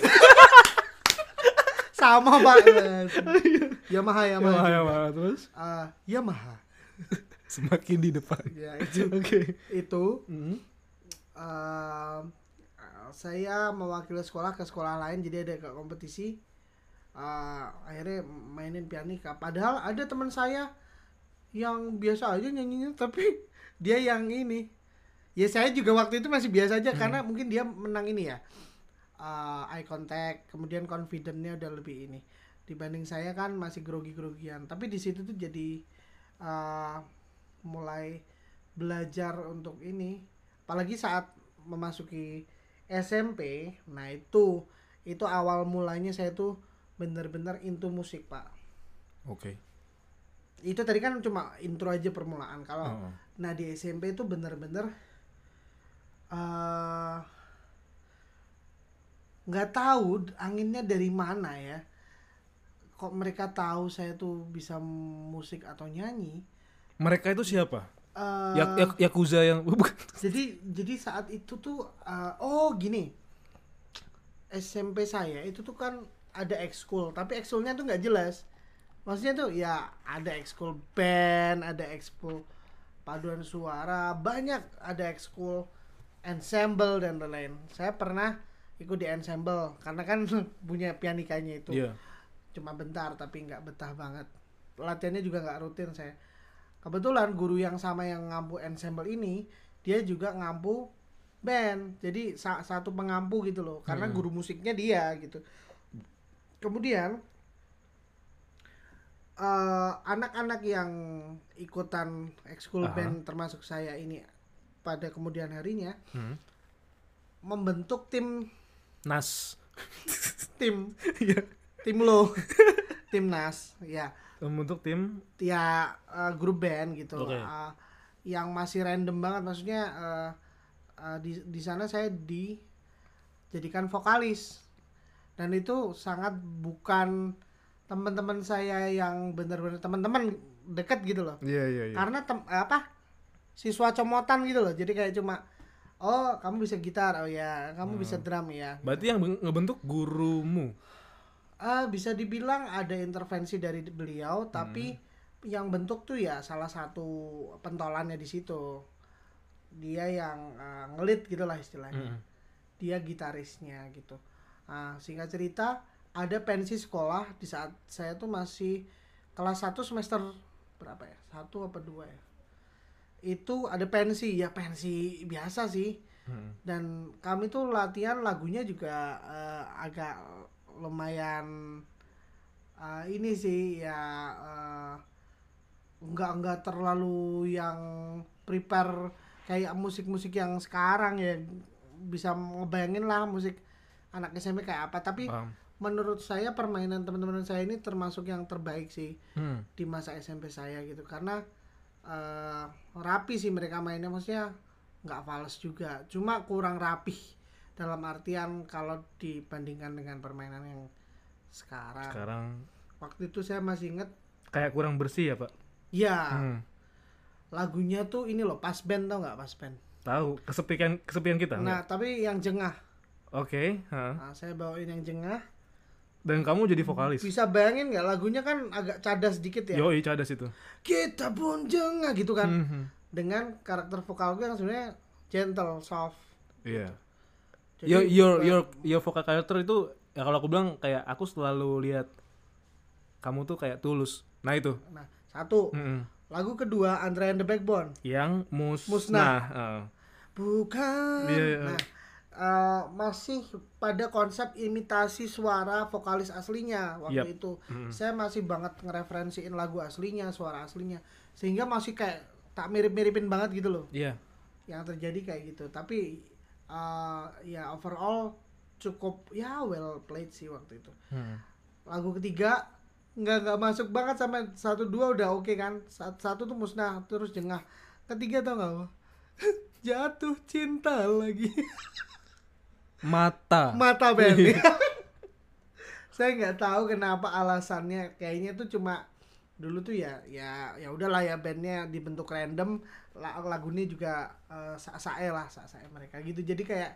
sama banget [LAUGHS] Yamaha Yamaha Yamaha, juga. Yamaha terus Ah, Yamaha [LAUGHS] semakin di depan. ya itu Oke. itu Hmm. eh, saya mewakili sekolah ke sekolah lain jadi ada ke kompetisi Eh, akhirnya mainin pianika padahal ada teman saya yang biasa aja nyanyinya tapi dia yang ini. Ya saya juga waktu itu masih biasa aja karena mungkin dia menang ini ya. Eh, eye contact kemudian confidentnya udah lebih ini. Dibanding saya kan masih grogi-grogian. Tapi di situ tuh jadi eh, mulai belajar untuk ini. Apalagi saat memasuki SMP nah itu itu awal mulanya saya tuh bener-bener into musik pak. Oke. itu tadi kan cuma intro aja permulaan. Kalau Oh. Nah di SMP itu bener-bener eh, nggak tahu anginnya dari mana ya kok mereka tahu saya tuh bisa musik atau nyanyi Mereka itu siapa? Eh, Ya, ya Yakuza yang [LAUGHS] bukan. jadi jadi saat itu tuh uh, oh gini SMP saya itu tuh kan ada ekskul tapi ekskulnya tuh nggak jelas maksudnya tuh ya ada ekskul band ada ekskul paduan suara banyak ada ekskul ensemble dan lain-lain. Saya pernah ikut di ensemble karena kan [LAUGHS] punya pianikanya itu. Iya. cuma bentar tapi nggak betah banget. Latihannya juga nggak rutin saya. Kebetulan guru yang sama yang ngampu ensemble ini dia juga ngampu band. Jadi sa- satu pengampu gitu loh karena Hmm. guru musiknya dia gitu. Kemudian eh, anak-anak yang ikutan ekskul Aha. band termasuk saya ini pada kemudian harinya Hmm. membentuk tim Nas. [LAUGHS] tim Iya. tim lo timnas ya Membentuk tim. ya eh, grup band gitu Oke. Eh, yang masih random banget maksudnya eh, eh, di di sana saya dijadikan vokalis dan itu sangat bukan teman-teman saya yang benar-benar teman-teman deket gitu loh Iya iya iya. karena tem- apa siswa comotan gitu loh jadi kayak cuma oh kamu bisa gitar oh ya kamu Hmm. bisa drum ya Berarti yang ben- ngebentuk gurumu. Ah, bisa dibilang ada intervensi dari beliau, tapi Hmm. yang bentuk tuh ya salah satu pentolannya di situ. Dia yang ah, ngelit gitu lah istilahnya. Mm. Dia gitarisnya gitu. Ah, singkat cerita, ada pensi sekolah di saat saya tuh masih kelas 1 semester berapa ya? Satu apa dua ya? Itu ada pensi, ya pensi biasa sih Mm. dan kami tuh latihan lagunya juga eh, agak lumayan eh, ini sih ya eh, nggak nggak terlalu yang prepare kayak musik-musik yang sekarang ya bisa ngebayangin lah musik anak SMP kayak apa tapi Paham. Menurut saya permainan teman-teman saya ini termasuk yang terbaik sih Hmm. di masa SMP saya gitu karena eh, rapi sih mereka mainnya maksudnya nggak fals juga cuma kurang rapih dalam artian kalau dibandingkan dengan permainan yang sekarang. Sekarang Waktu itu saya masih inget, kayak kurang bersih ya pak. ya Hmm. lagunya tuh ini loh pas band tau nggak pas band. Tahu kesepian kesepian kita. Nah tapi yang jengah, Oke. ha. nah, saya bawain yang jengah. Dan kamu jadi vokalis. Bisa bayangin nggak lagunya kan agak cadas dikit ya. Yoi cadas itu. Kita pun jengah gitu kan. Mhm. Dengan karakter vokal gue yang sebenarnya gentle, soft. Iya. Jadi, Your your eh, your your vocal character itu ya kalau aku bilang kayak aku selalu lihat kamu tuh kayak tulus. Nah itu. Nah, satu. Mm-mm. Lagu kedua Andrea and the Backbone. Yang mus Musnah. heeh. Bukan. Iya, iya. Nah, eh, masih pada konsep imitasi suara vokalis aslinya waktu Yap. itu. Saya masih banget ngereferensiin lagu aslinya, suara aslinya. Sehingga masih kayak tak mirip-miripin banget gitu loh. Iya. Yang terjadi kayak gitu. Tapi eh, ya overall cukup ya well played sih waktu itu. Hmm. Lagu ketiga nggak nggak masuk banget sampai satu dua udah oke kan. Sat- Satu tuh musnah terus jengah. Ketiga tau nggak? [LAUGHS] Jatuh cinta lagi. [LAUGHS] Mata. mata band [LAUGHS] saya nggak tahu kenapa alasannya. Kayaknya tuh cuma dulu tuh ya ya ya udahlah ya bandnya dibentuk random. La- lagunya juga uh, sae lah sae mereka gitu. Jadi kayak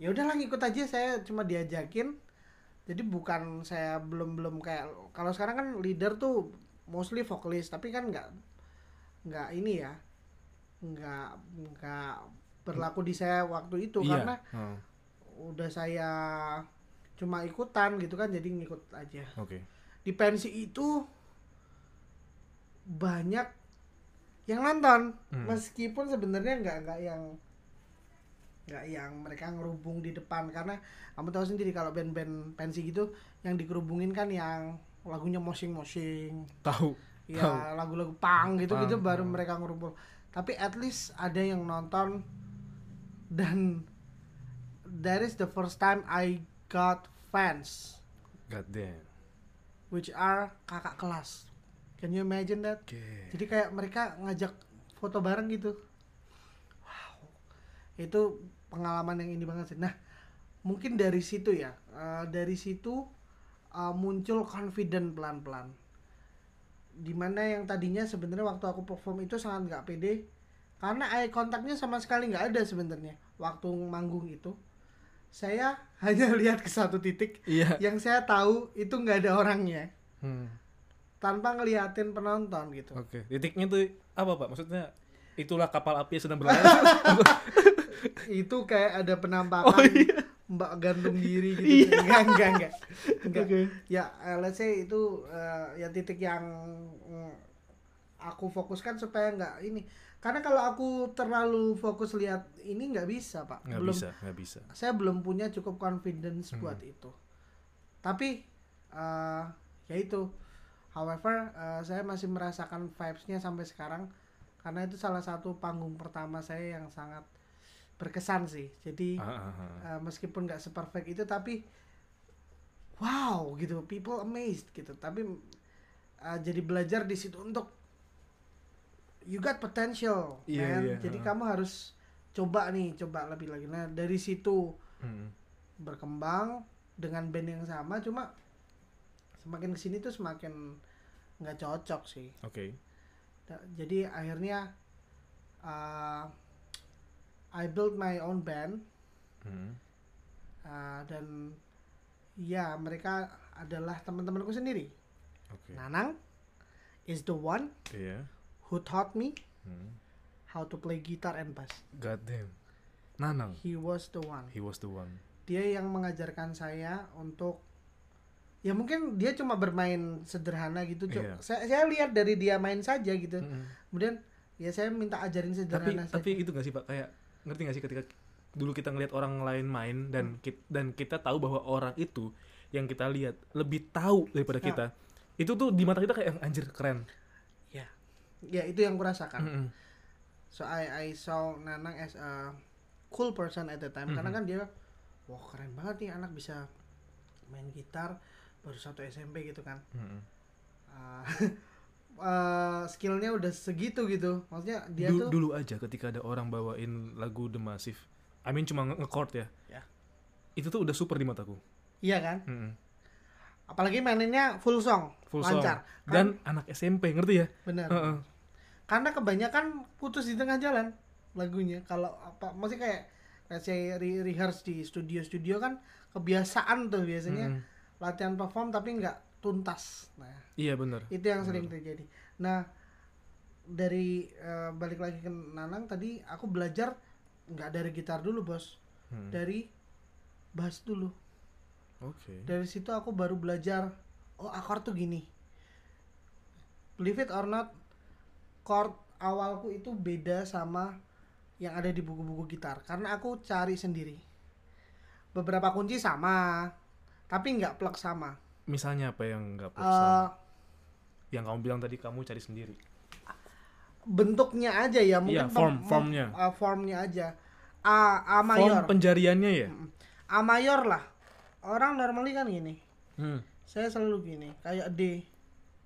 ya udahlah ngikut aja. Saya cuma diajakin. Jadi bukan saya belum belum kayak kalau sekarang kan leader tuh mostly vokalis tapi kan nggak nggak ini ya nggak nggak berlaku di saya waktu itu. Iya. karena Oh, udah saya cuma ikutan gitu kan jadi ngikut aja. Oke. di pensi itu banyak yang nonton. Hmm. meskipun sebenarnya nggak nggak yang nggak yang mereka ngerubung di depan. Karena kamu tahu sendiri kalau band-band pensi gitu yang dikerubungin kan yang lagunya mosing-mosing. Tahu. ya lagu-lagu pang gitu gitu baru mereka ngerumpul tapi at least ada yang nonton dan that is the first time I got fans. God damn. which are kakak kelas. Can you imagine that? Oke. jadi kayak mereka ngajak foto bareng gitu. Wow. Itu pengalaman yang ini banget sih. Nah mungkin dari situ ya. Eh, dari situ eh, muncul confident pelan-pelan. Di mana yang tadinya sebenarnya waktu aku perform itu sangat nggak pede. Karena eye kontaknya sama sekali nggak ada sebenarnya. Waktu manggung itu saya [LAUGHS] hanya lihat ke satu titik Iya. yang saya tahu itu nggak ada orangnya Hmm. tanpa ngeliatin penonton gitu Oke. Titiknya tuh apa pak? Maksudnya itulah kapal api yang sedang berlayar. [LAUGHS] itu kayak ada penampakan Oh, iya. mbak gantung diri gitu Iya. enggak enggak enggak [LAUGHS] enggak Oke. ya eh, let's say itu eh, ya titik yang mm, aku fokuskan supaya nggak ini karena kalau aku terlalu fokus lihat ini nggak bisa pak. Nggak belum bisa, nggak bisa. saya belum punya cukup confidence Hmm. buat itu. Tapi eh, ya itu. However eh, saya masih merasakan vibesnya sampai sekarang. Karena itu salah satu panggung pertama saya yang sangat berkesan sih. Jadi Ah, ah, ah. eh, meskipun nggak seperfect itu tapi wow gitu. People amazed gitu. Tapi eh, jadi belajar di situ untuk you got potential man iya, jadi ha. kamu harus coba nih coba lebih lagi nah dari situ Hmm. berkembang dengan band yang sama cuma semakin ke sini tuh semakin nggak cocok sih Oke. Da- jadi akhirnya uh, I built my own band Hmm. uh, dan ya mereka adalah teman-temanku sendiri Oke. Nanang is the one Iya. Who taught me Hmm. how to play guitar and bass God damn. Nanang. he was the one He was the one. dia yang mengajarkan saya untuk ya mungkin dia cuma bermain sederhana gitu. Iya. saya, saya lihat dari dia main saja gitu Mm-mm. kemudian ya saya minta ajarin Tapi sederhana saja tapi itu gak sih pak? Kayak ngerti gak sih ketika dulu kita ngelihat orang lain main Hmm. dan kita, dan kita tahu bahwa orang itu yang kita lihat lebih tahu daripada Ya. kita. Itu tuh di mata kita kayak anjir keren. Ya itu yang kurasakan Mm-mm. so I I saw Nanang as a cool person at the time karena Mhm. kan dia wah keren banget nih anak bisa main gitar baru satu SMP gitu kan Mm-mm. Ah, [LAUGHS] eh, skillnya udah segitu gitu maksudnya dia Du- tuh dulu aja ketika ada orang bawain lagu The Massive I mean cuma nge- nge-chord ya. Ya. Itu tuh udah super di mataku. Iya kan? Mm-mm. Apalagi maininnya full song, Full song. lancar. Kan? Dan anak SMP, ngerti ya? Bener. Heeh. Karena kebanyakan putus di tengah jalan lagunya. Kalau apa masih kayak let's say re- rehearse di studio-studio kan kebiasaan tuh biasanya Mm-mm. latihan perform tapi nggak tuntas. Nah, Iya bener. itu yang sering terjadi. Nah, dari eh, balik lagi ke Nanang tadi aku belajar nggak dari gitar dulu, Bos. Hmm. Dari bass dulu. Oke. Dari situ aku baru belajar oh akord tuh gini. Believe it or not, chord awalku itu beda sama yang ada di buku-buku gitar karena aku cari sendiri. Beberapa kunci sama, tapi nggak plug sama. Misalnya apa yang nggak Eh, sama? Yang kamu bilang tadi kamu cari sendiri. bentuknya aja ya Iya, mungkin form- pem- formnya. eh, formnya aja. A A Form mayor. penjariannya ya? A mayor lah. Orang normally kan gini. Hmm. Saya selalu gini, kayak D.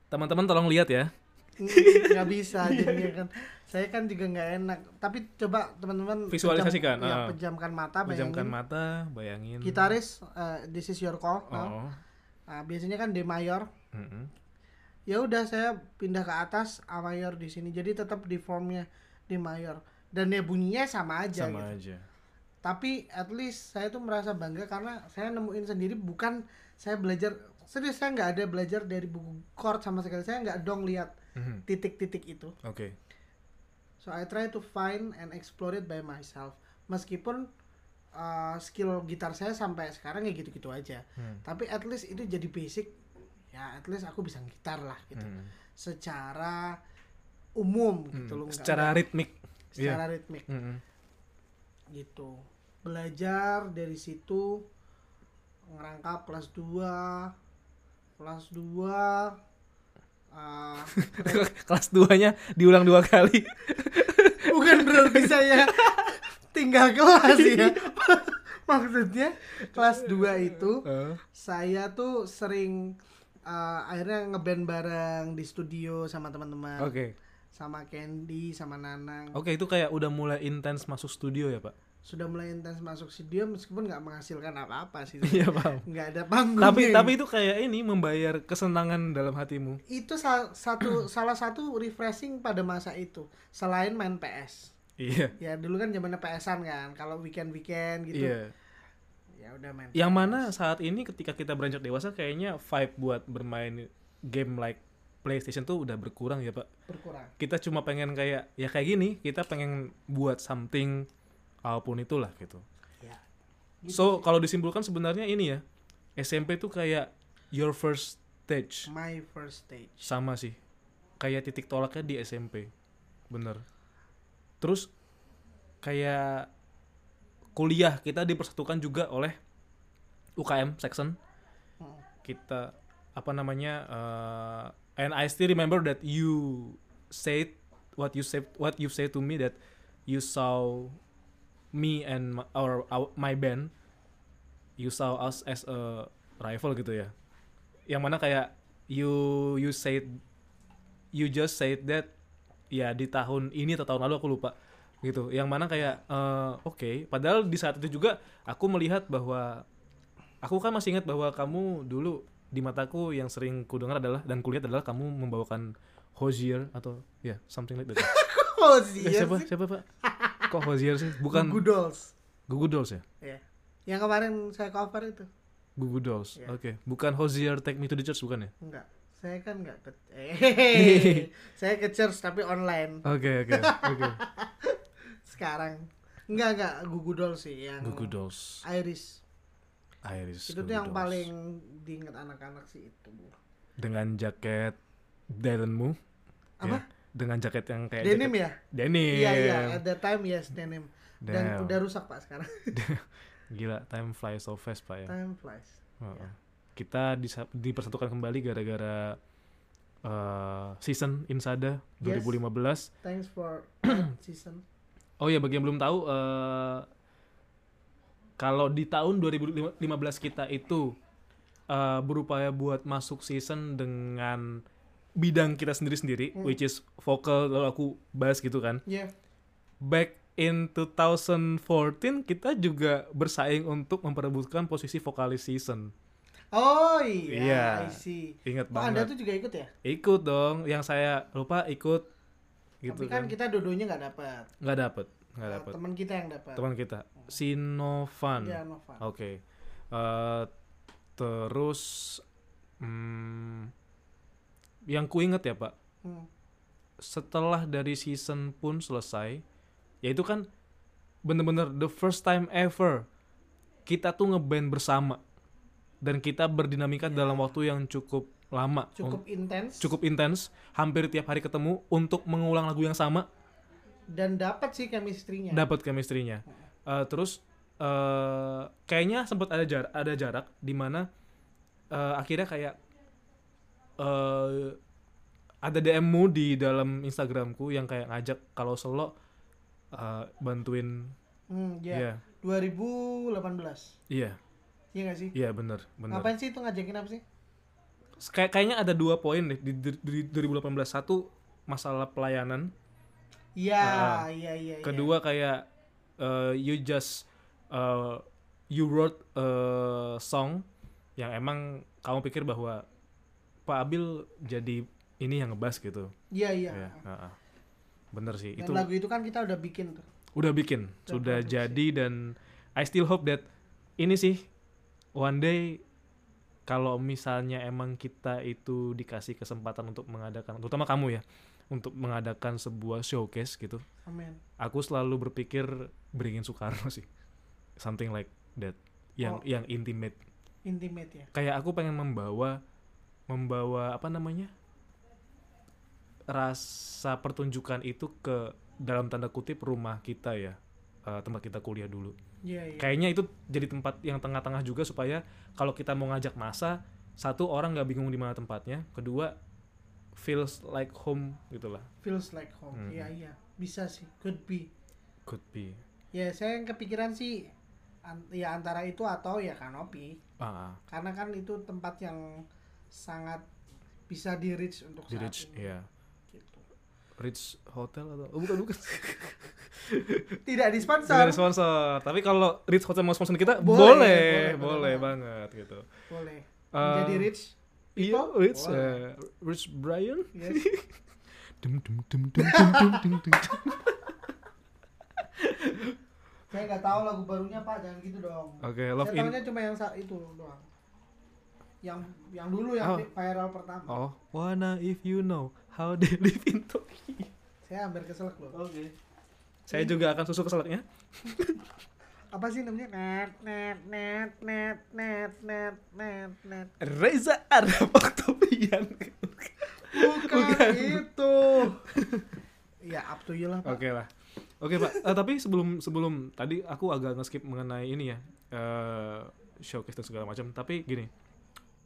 Teman-teman tolong lihat ya. Nggak [LAUGHS] bisa jadinya kan saya kan juga nggak enak tapi coba teman-teman Visualisasikan, pejam- ya, ah. pejamkan mata Pejamkan bayangin mata, bayangin. gitaris eh, this is your call. Oh. Nah, biasanya kan D mayor Mm-mm. ya udah saya pindah ke atas A mayor di sini jadi tetap di formnya D mayor dan ya bunyinya sama aja Sama gitu. aja. tapi at least saya tuh merasa bangga karena saya nemuin sendiri bukan saya belajar serius saya nggak ada belajar dari buku chord sama sekali saya nggak dong lihat Mhm. titik-titik itu Oke. So I try to find and explore it by myself. Meskipun uh, skill gitar saya sampai sekarang ya gitu-gitu aja. Hmm. Tapi at least itu jadi basic. Ya at least aku bisa gitar lah gitu. Hmm. Secara umum gitu Hmm. loh. nggak- Secara nggak- ritmik. secara ritmik Mm-mm. gitu. Belajar dari situ ngerangkap kelas 2 kelas 2 uh, [LAUGHS] Kelas 2-nya diulang dua kali. [LAUGHS] bukan berarti saya tinggal kelas ya [LAUGHS] maksudnya kelas 2 itu Eh. saya tuh sering uh, akhirnya ngeband bareng di studio sama teman-teman Oke. sama Candy sama Nanang Oke, itu kayak udah mulai intens masuk studio ya, Pak? Sudah mulai intens masuk studio meskipun nggak menghasilkan apa-apa sih Iya, paham. nggak ada panggung Tapi tapi itu kayak ini membayar kesenangan dalam hatimu. itu sal- satu [CLEARS THROAT] salah satu refreshing pada masa itu selain main PS Iya. ya dulu kan zamannya PS-an kan kalau weekend weekend gitu Iya. ya udah main Yang mana saat ini ketika kita beranjak dewasa kayaknya vibe buat bermain game like PlayStation tuh udah berkurang ya, Pak. berkurang Kita cuma pengen kayak ya kayak gini, kita pengen buat something apa pun itulah gitu. ya So, kalau disimpulkan sebenarnya ini ya, SMP tuh kayak your first stage. my first stage Sama sih. Kayak titik tolaknya di SMP. Bener. Terus kayak kuliah kita dipersatukan juga oleh UKM section. Hmm. Kita apa namanya? uh, and I still remember that you said what you said what you said to me that you saw me and my, our, our my band you saw us as a rival gitu ya. Yang mana kayak you you said you just said that ya di tahun ini atau tahun lalu aku lupa gitu. Yang mana kayak eh, oke padahal di saat itu juga aku melihat bahwa aku kan masih ingat bahwa kamu dulu di mataku yang sering ku dengar adalah dan kulihat adalah kamu membawakan Hozier atau ya something like that. [LAUGHS] Eh, iya siapa? Siapa pak kok Hozier sih? Bukan. Goo Goo Dolls. Gugu Dolls ya? Ya yang kemarin saya cover itu. Gugu Dolls Iya. oke. Bukan Hozier Take Me to the Church bukan ya? Enggak. Saya kan enggak ke eh [LAUGHS] saya ke church tapi online. Oke oke oke. [LAUGHS] Sekarang. Enggak enggak. Goo Goo Dolls sih yang Gugu Dolls. Iris. Iris itu tuh Goo yang Dolls. paling diingat anak-anak sih itu dengan jaket Dylanmu Apa? ya, dengan jaket yang kayak denim jaket ya denim iya iya at that time yes denim dan Damn. udah rusak pak sekarang [LAUGHS] gila time flies so fast pak ya time flies Heeh. ya. kita disa- dipersatukan kembali gara-gara eh, season Insada Yes. 2015 thanks for [CLEARS THROAT] season Oh ya bagi yang belum tahu eh kalau di tahun 2015 kita itu eh, berupaya buat masuk season dengan bidang kita sendiri-sendiri Hmm. which is vokal lalu aku bass gitu kan. ya Back in 2014 kita juga bersaing untuk memperebutkan posisi vokalis season. Oh iya, Iya. I see. Ingat Oh, Anda banget. tuh juga ikut ya? Ikut dong, yang saya lupa ikut gitu Tapi kan, kan. kita dua-duanya nggak dapat. Nggak dapet, nggak Eh, dapet. Teman kita yang dapat. Teman kita, Sinovan. Ya, Nova. Oke. Eh, terus hmm, yang ku inget ya pak, Hmm. setelah dari season pun selesai, yaitu kan bener-bener the first time ever kita tuh ngeband bersama dan kita berdinamika dalam waktu yang cukup lama. Cukup intens. cukup intens, hampir tiap hari ketemu untuk mengulang lagu yang sama, Dan dapat sih chemistry-nya. dapat chemistry-nya. Eh, terus eh kayaknya sempat ada jarak, ada jarak di mana eh, akhirnya kayak eh ada DM-mu di dalam Instagramku yang kayak ngajak kalau selo eh, bantuin Hmm, ya. Iya, 2018. iya, Iya nggak sih? iya bener, bener. Ngapain sih itu ngajakin apa sih? Kayak kayaknya ada dua poin deh di, di, di 2018. Satu masalah pelayanan, Iya, Ah. iya, iya. iya. kedua kayak uh, you just uh, you wrote a song yang emang kamu pikir bahwa Pak Abil jadi ini yang ngebas gitu. Iya, iya. Ya, ha-ha. Bener sih. Dan itu lagu itu kan kita udah bikin tuh. udah bikin, Udah sudah produksi. jadi dan I still hope that ini sih one day kalau misalnya emang kita itu dikasih kesempatan untuk mengadakan, terutama kamu ya, untuk mengadakan sebuah showcase gitu, Amin. aku selalu berpikir beringin Soekarno sih something like that yang Oh. yang intimate Intimate ya. kayak aku pengen membawa membawa apa namanya rasa pertunjukan itu ke dalam tanda kutip rumah kita ya eh, tempat kita kuliah dulu Iya, iya. kayaknya itu jadi tempat yang tengah-tengah juga supaya kalau kita mau ngajak masa satu orang nggak bingung di mana tempatnya kedua feels like home gitulah Feels like home. Hmm. Iya, iya. Bisa sih. Could be. could be Ya, saya yang kepikiran sih an- ya antara itu atau ya kanopi. ah Karena kan itu tempat yang sangat bisa di reach untuk di saat Rich ini. ya Gitu. Rich Hotel atau oh, bukan bukan [LAUGHS] Tidak di sponsor. Tidak ada sponsor tapi kalau Rich Hotel mau sponsor kita Boleh, boleh boleh, boleh, boleh banget gitu Boleh. Eh, Menjadi rich. iya? Rich Boleh. eh, Rich Brian Yes. [LAUGHS] dum dum dum dum dum dum dum dum. [LAUGHS] saya nggak tahu lagu barunya Pak, jangan gitu dong. oke love saya in cuma yang itu doang. Yang yang dulu yang Oh. viral pertama. oh wanna if you know how they [LAUGHS] live in Tokyo Saya hampir keselak loh. oke saya juga akan susu keselaknya [LAUGHS] Apa sih namanya? Net net net net net net net net. Reza Arab Octavian Bukan, itu. [LAUGHS] ya up to you lah Pak. Oke lah. Oke pak. Eh, tapi sebelum sebelum tadi aku agak nge-skip mengenai ini ya eh showcase dan segala macam. Tapi gini,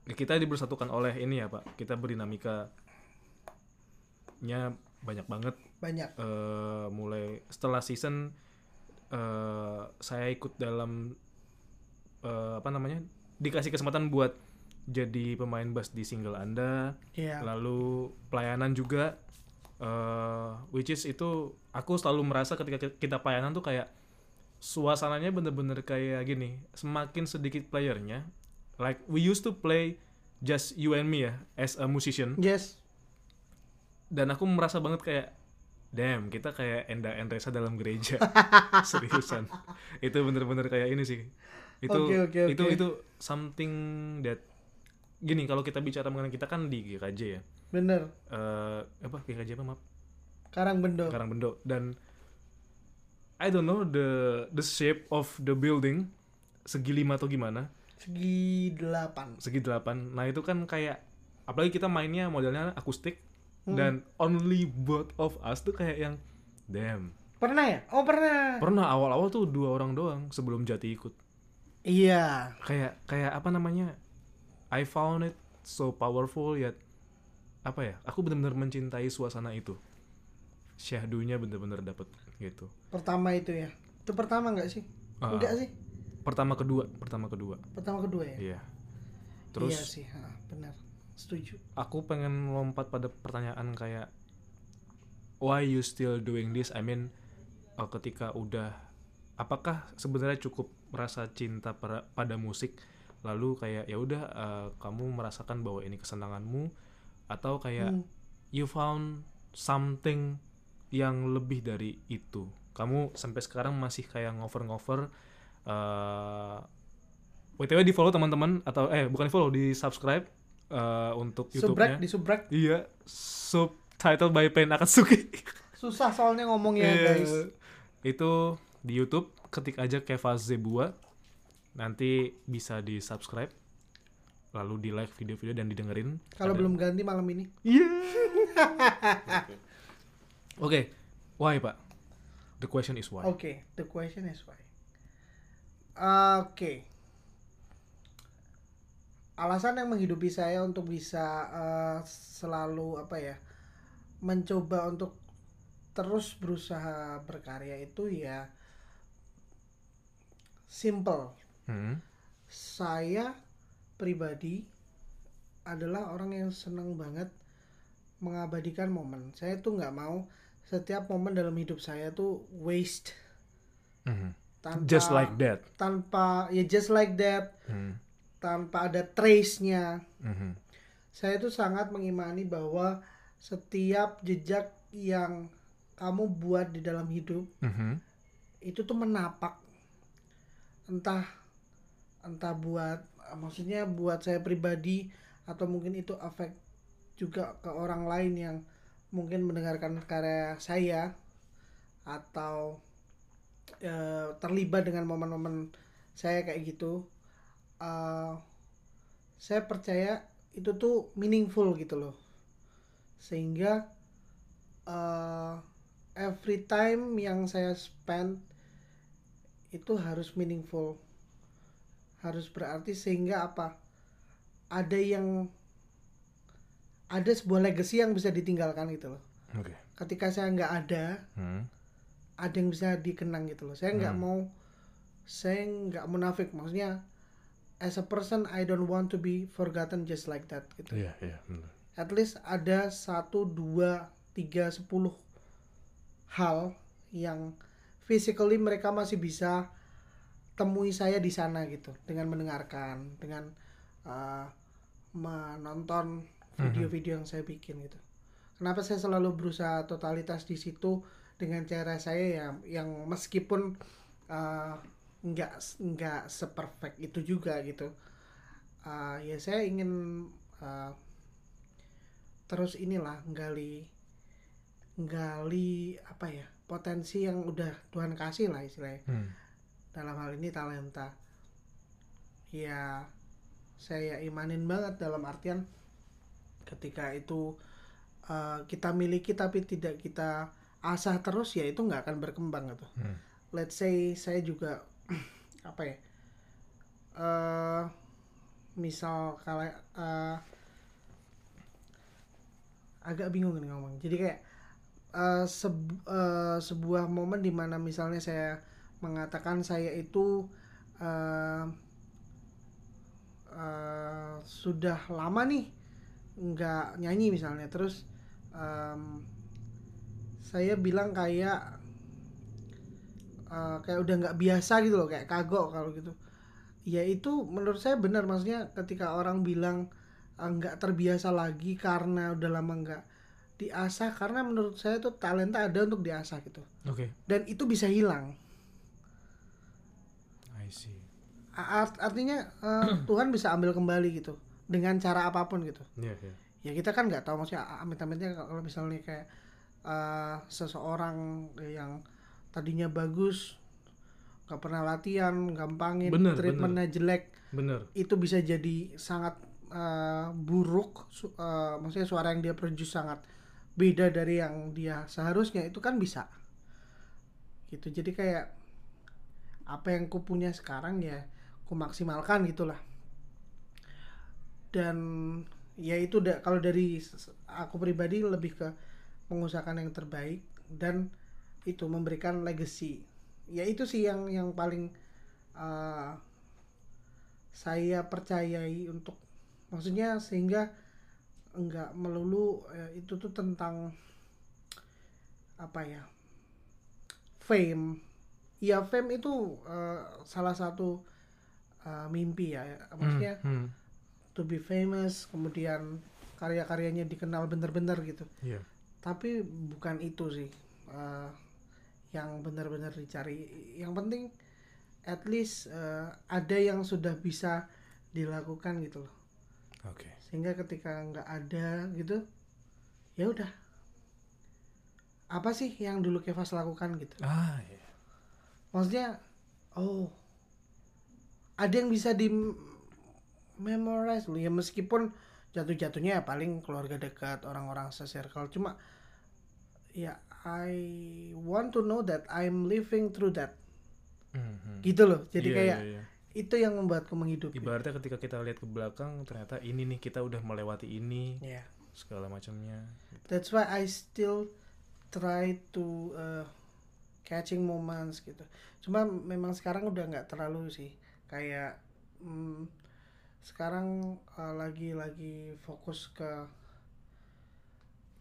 kita dibersatukan oleh ini ya pak. Kita berdinamika nya banyak banget. Banyak. eh mulai setelah season eh saya ikut dalam eh, apa namanya dikasih kesempatan buat jadi pemain bass di single anda Iya. lalu pelayanan juga eh which is itu aku selalu merasa ketika ki- kita pelayanan tuh kayak suasananya bener-bener kayak gini semakin sedikit playernya like we used to play just you and me ya as a musician. Yes. dan aku merasa banget kayak damn kita kayak Enda Endresa dalam gereja. [LAUGHS] Seriusan. Itu bener-bener kayak ini sih. Itu Oke, oke, itu oke. itu something that gini kalau kita bicara mengenai kita kan di GKJ ya. Bener. eh apa? GKJ apa maaf? Karang Bendo. Karangbendo dan I don't know the the shape of the building segi lima atau gimana Segi delapan. segi delapan nah itu kan kayak apalagi kita mainnya modelnya akustik Hmm. dan only both of us tuh kayak yang damn Pernah ya? Oh pernah. pernah awal-awal tuh dua orang doang sebelum Jati ikut Iya. kayak kayak apa namanya I found it so powerful yet apa ya aku benar-benar mencintai suasana itu syahdunya bener-bener dapet gitu Pertama itu ya. Itu pertama nggak sih? Ah. Enggak sih. Pertama kedua pertama kedua Pertama kedua ya. iya terus Iya sih. ha, benar. Setuju. aku pengen lompat pada pertanyaan kayak why you still doing this I mean eh, ketika udah apakah sebenarnya cukup merasa cinta pada musik lalu kayak ya udah eh, kamu merasakan bahwa ini kesenanganmu atau kayak Hmm. you found something yang lebih dari itu kamu sampai sekarang masih kayak ngover-ngover eh WTW di follow teman-teman atau eh bukan di follow di subscribe eh, untuk Subrek YouTube-nya di subrek iya subtitle by Pen Akatsuki [LAUGHS] susah soalnya ngomongnya Iya. guys. Itu di YouTube ketik aja Keva Zebua. Nanti bisa di subscribe. Lalu di like video-video dan didengerin. Kalau belum ganti malam ini. Iya. [LAUGHS] Oke. Why, Pak? The question is why. Oke, the question is why. Oke. Alasan yang menghidupi saya untuk bisa eh, selalu apa ya, mencoba untuk terus berusaha berkarya itu ya simple. Hmm. Saya pribadi adalah orang yang senang banget mengabadikan momen. Saya tuh nggak mau setiap momen dalam hidup saya tuh waste Mhm. Tanpa Just like that. tanpa ya just like that Hmm. tanpa ada trace-nya. Mhm. Saya tuh sangat mengimani bahwa setiap jejak yang kamu buat di dalam hidup Mhm. itu tuh menapak entah entah buat maksudnya buat saya pribadi atau mungkin itu efek juga ke orang lain yang mungkin mendengarkan karya saya atau eh, terlibat dengan momen-momen saya kayak gitu eh, saya percaya itu tuh meaningful gitu loh sehingga eh, every time yang saya spend itu harus meaningful harus berarti sehingga apa ada yang ada sebuah legacy yang bisa ditinggalkan gitu loh Oke. ketika saya nggak ada Hmm. Ada yang bisa dikenang gitu loh. Saya nggak Hmm. mau saya nggak munafik. Maksudnya as a person I don't want to be forgotten just like that gitu. Iya, iya, benar. at least ada satu dua tiga sepuluh hal yang physically mereka masih bisa temui saya di sana gitu. Dengan mendengarkan dengan uh, menonton video-video yang saya bikin gitu. Kenapa saya selalu berusaha totalitas di situ dengan cara saya yang yang meskipun uh, nggak nggak seperfect itu juga gitu. Uh, ya saya ingin uh, terus inilah nggali nggali apa ya potensi yang udah Tuhan kasih lah istilahnya. Hmm. dalam hal ini talenta. Ya saya imanin banget dalam artian ketika itu uh, kita miliki tapi tidak kita asah terus ya itu nggak akan berkembang gitu Hmm. let's say saya juga [CLEARS THROAT] apa ya eh misal kalau eh, agak bingung nih ngomong jadi kayak eh, sebu- eh, sebuah momen di mana misalnya saya mengatakan saya itu eh, eh, sudah lama nih nggak nyanyi misalnya terus em, saya bilang kayak eh, kayak udah nggak biasa gitu loh kayak kagok kalau gitu ya itu menurut saya benar maksudnya ketika orang bilang eh, nggak terbiasa lagi karena udah lama nggak diasah karena menurut saya tuh talenta ada untuk diasah gitu Oke. dan itu bisa hilang I see. Art- artinya eh, [CLEARS THROAT] Tuhan bisa ambil kembali gitu dengan cara apa pun gitu Iya, iya. ya kita kan nggak tahu maksudnya amit-amitnya kalau misalnya kayak eh, seseorang yang tadinya bagus nggak pernah latihan gampangin Bener, treatmentnya jelek Bener. itu bisa jadi sangat eh, buruk su- eh, maksudnya suara yang dia produce sangat beda dari yang dia seharusnya itu kan bisa. Gitu jadi kayak apa yang ku punya sekarang ya ku maksimalkan gitulah. Dan ya itu da- kalau dari aku pribadi lebih ke mengusahakan yang terbaik dan itu memberikan legacy ya itu sih yang yang paling eh, saya percayai untuk maksudnya sehingga enggak melulu eh, itu tuh tentang apa ya fame ya fame itu eh, salah satu eh, mimpi ya maksudnya Hmm, hmm. to be famous kemudian karya-karyanya dikenal bener-bener gitu Iya. Tapi bukan itu sih eh, yang benar-benar dicari. Yang penting at least eh, ada yang sudah bisa dilakukan gitu loh. Oke. sehingga ketika nggak ada gitu ya udah. Apa sih yang dulu Kevas lakukan gitu? Ah, iya. maksudnya oh ada yang bisa di memorize loh. Ya meskipun jatuh-jatuhnya ya paling keluarga dekat orang-orang se-circle. Cuma ya I want to know that I'm living through that. Hmm, hmm. gitu loh. Jadi Iya, kayak iya, iya. itu yang membuatku menghidupi. Ibaratnya ketika kita lihat ke belakang ternyata ini nih kita udah melewati ini ya segala macamnya. that's why I still try to uh, catching moments gitu. Cuma memang sekarang udah nggak terlalu sih. Kayak mm, sekarang uh, lagi lagi fokus ke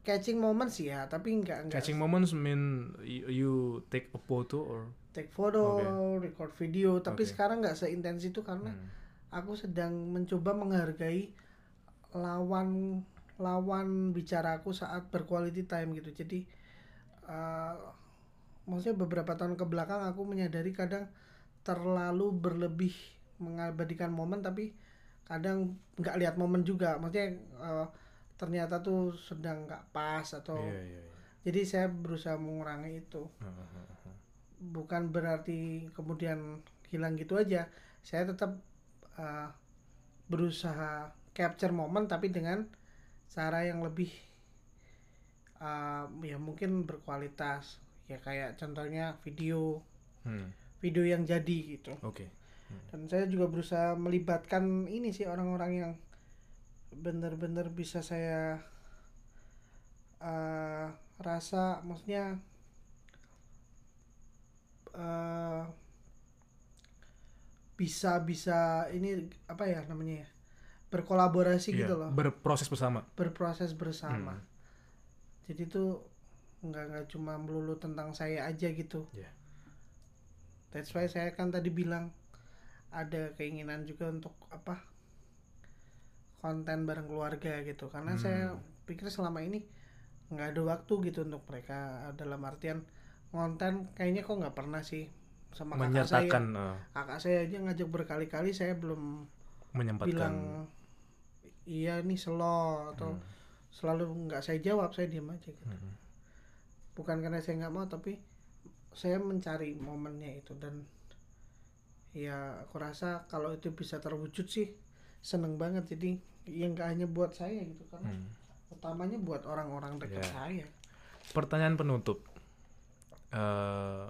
catching moments ya tapi nggak nggak Catching moments mean you, take a photo or take photo record video tapi Oke. sekarang nggak seintens itu karena Hmm. aku sedang mencoba menghargai lawan lawan bicaraku saat berquality time gitu jadi eh, maksudnya beberapa tahun ke belakang aku menyadari kadang terlalu berlebih mengabadikan momen tapi kadang nggak lihat momen juga. Maksudnya eh, ternyata tuh sedang nggak pas atau Iya, iya, iya. jadi saya berusaha mengurangi itu. Bukan berarti kemudian hilang gitu aja. Saya tetap uh, berusaha capture momen tapi dengan cara yang lebih uh, ya mungkin berkualitas. Ya kayak contohnya video. Hmm, video yang jadi gitu. Oke. Dan saya juga berusaha melibatkan ini sih orang-orang yang benar-benar bisa saya uh, rasa maksudnya uh, bisa bisa ini apa ya namanya ya berkolaborasi Iya, gitu loh Berproses bersama. berproses bersama Hmm. jadi tuh nggak nggak cuma melulu tentang saya aja gitu Iya. that's why saya kan tadi bilang ada keinginan juga untuk apa konten bareng keluarga gitu karena Hmm. saya pikir selama ini nggak ada waktu gitu untuk mereka dalam artian konten kayaknya kok nggak pernah sih sama kakak saya eh, kakak saya aja ngajak berkali-kali saya belum menyempatkan bilang iya nih slow atau Hmm. selalu nggak saya jawab saya diam aja gitu Hmm. bukan karena saya nggak mau tapi saya mencari momennya itu dan ya aku rasa kalau itu bisa terwujud sih seneng banget jadi yang nggak hanya buat saya gitu karena Hmm. utamanya buat orang-orang dekat Ya. saya Pertanyaan penutup. Eh,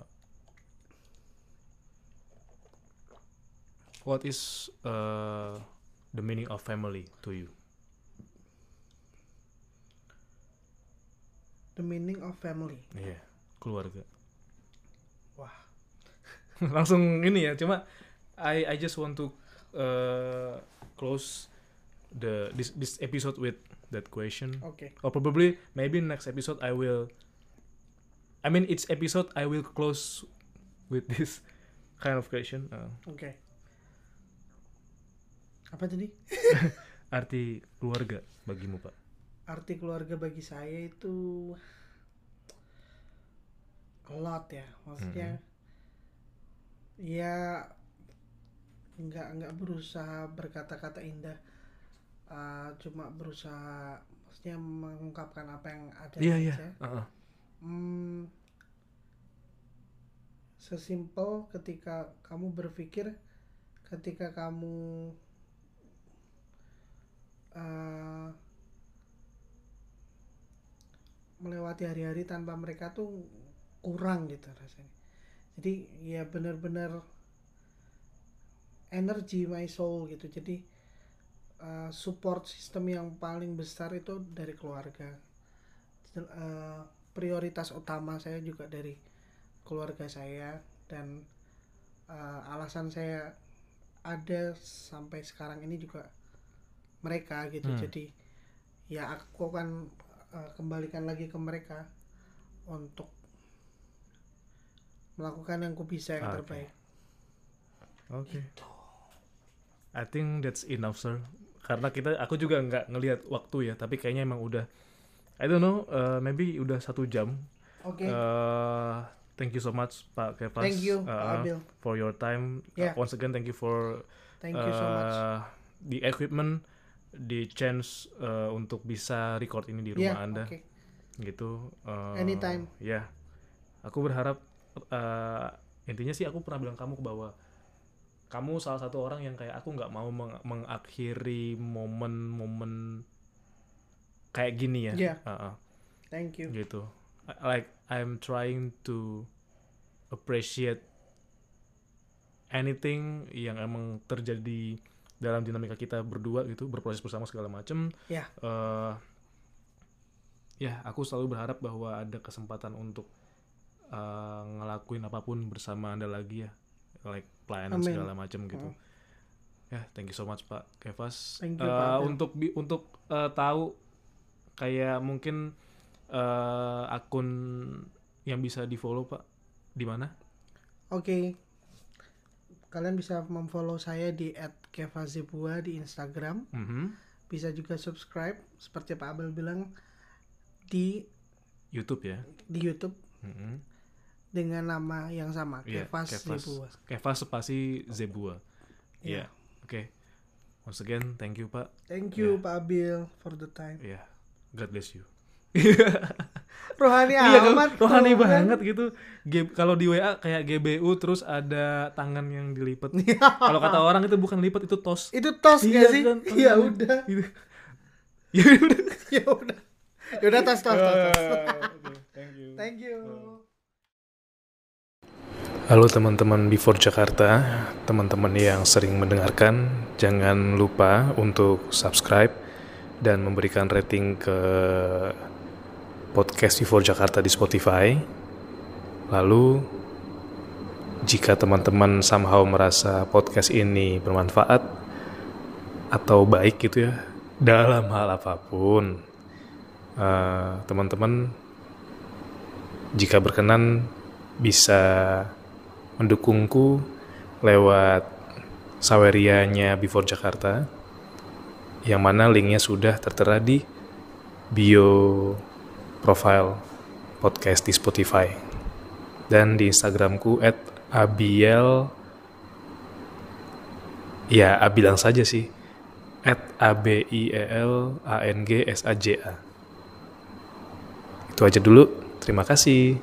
what is eh, the meaning of family to you? the meaning of family Iya, keluarga. [LAUGHS] Langsung ini ya, cuma I I just want to eh, close the this this episode with that question. oke or probably maybe next episode I will I mean each episode I will close with this [LAUGHS] kind of question. Uh, oke apa tadi? [LAUGHS] Arti keluarga bagimu pak. Arti keluarga bagi saya itu a lot ya. Maksudnya ya nggak nggak berusaha berkata-kata indah. Uh, cuma berusaha maksudnya mengungkapkan apa yang ada iya iya. Aja uh-uh. Hmm, sesimpel ketika kamu berpikir ketika kamu eh, melewati hari-hari tanpa mereka tuh kurang gitu rasanya jadi ya benar-benar energi my soul gitu. Jadi eh, support system yang paling besar itu dari keluarga. Eh, prioritas utama saya juga dari keluarga saya dan eh, alasan saya ada sampai sekarang ini juga mereka gitu. Hmm. jadi ya aku kan eh, kembalikan lagi ke mereka untuk melakukan yang ku bisa yang Oke. terbaik Oke. I think that's enough, sir. Karena kita, aku juga nggak ngelihat waktu ya, tapi kayaknya emang udah, I don't know, uh, maybe udah satu jam. oke Uh, thank you so much, Pak Kevas. Thank you, uh, Abil. for your time. Yeah. Uh, once again, thank you for thank you so much uh, the equipment, the chance uh, untuk bisa record ini di ya rumah Anda, oke gitu. Uh, Anytime. Ya, aku berharap uh, intinya sih aku pernah bilang kamu bahwa kamu salah satu orang yang kayak aku nggak mau meng- mengakhiri momen-momen kayak gini ya. Iya. Uh-uh, thank you gitu. Like I'm trying to appreciate anything yang emang terjadi dalam dinamika kita berdua gitu, berproses bersama segala macem. Ya. Eh, ya, aku selalu berharap bahwa ada kesempatan untuk eh, ngelakuin apa pun bersama anda lagi ya, like pelayanan Amin. segala macem gitu. Mm. Ya, thank you so much Pak Kevas. Thank you, Eh, Pak untuk bi- untuk eh, tahu kayak mungkin eh, akun yang bisa di follow Pak di mana? Oke. Kalian bisa memfollow saya di @kevazebua di Instagram. Mhm. Bisa juga subscribe seperti Pak Abel bilang di YouTube ya. di YouTube Mhm. Dengan nama yang sama, Iya, Kevaz Kevas. Zebua. Kevas spasi Zebua. Iya. Iya. Oke. Once again, thank you Pak. Thank you Iya. Pak Abil for the time. Iya. God bless you. [LAUGHS] Rohani iya kan amat. rohani Tuhan. banget gitu. G- kalau di WA kayak GBU terus ada tangan yang dilipat. [LAUGHS] kalau kata orang itu bukan lipat itu tos. Itu tos Iya gak sih? kan, Iya tangan. udah. Gitu. [LAUGHS] Ya udah. Ya udah. Ya udah tos tos tos. tos. Thank you. Thank you. Halo teman-teman Before Jakarta, teman-teman yang sering mendengarkan, jangan lupa untuk subscribe dan memberikan rating ke podcast Before Jakarta di Spotify. Lalu, jika teman-teman somehow merasa podcast ini bermanfaat atau baik gitu ya, [LAUGHS] dalam hal apa pun, eh, teman-teman jika berkenan bisa mendukungku lewat sawerianya Before Jakarta yang mana linknya sudah tertera di bio profile podcast di Spotify. Dan di Instagramku at abiel ya abilang saja sih. At a b i e l a n g s a j a. Itu aja dulu. Terima kasih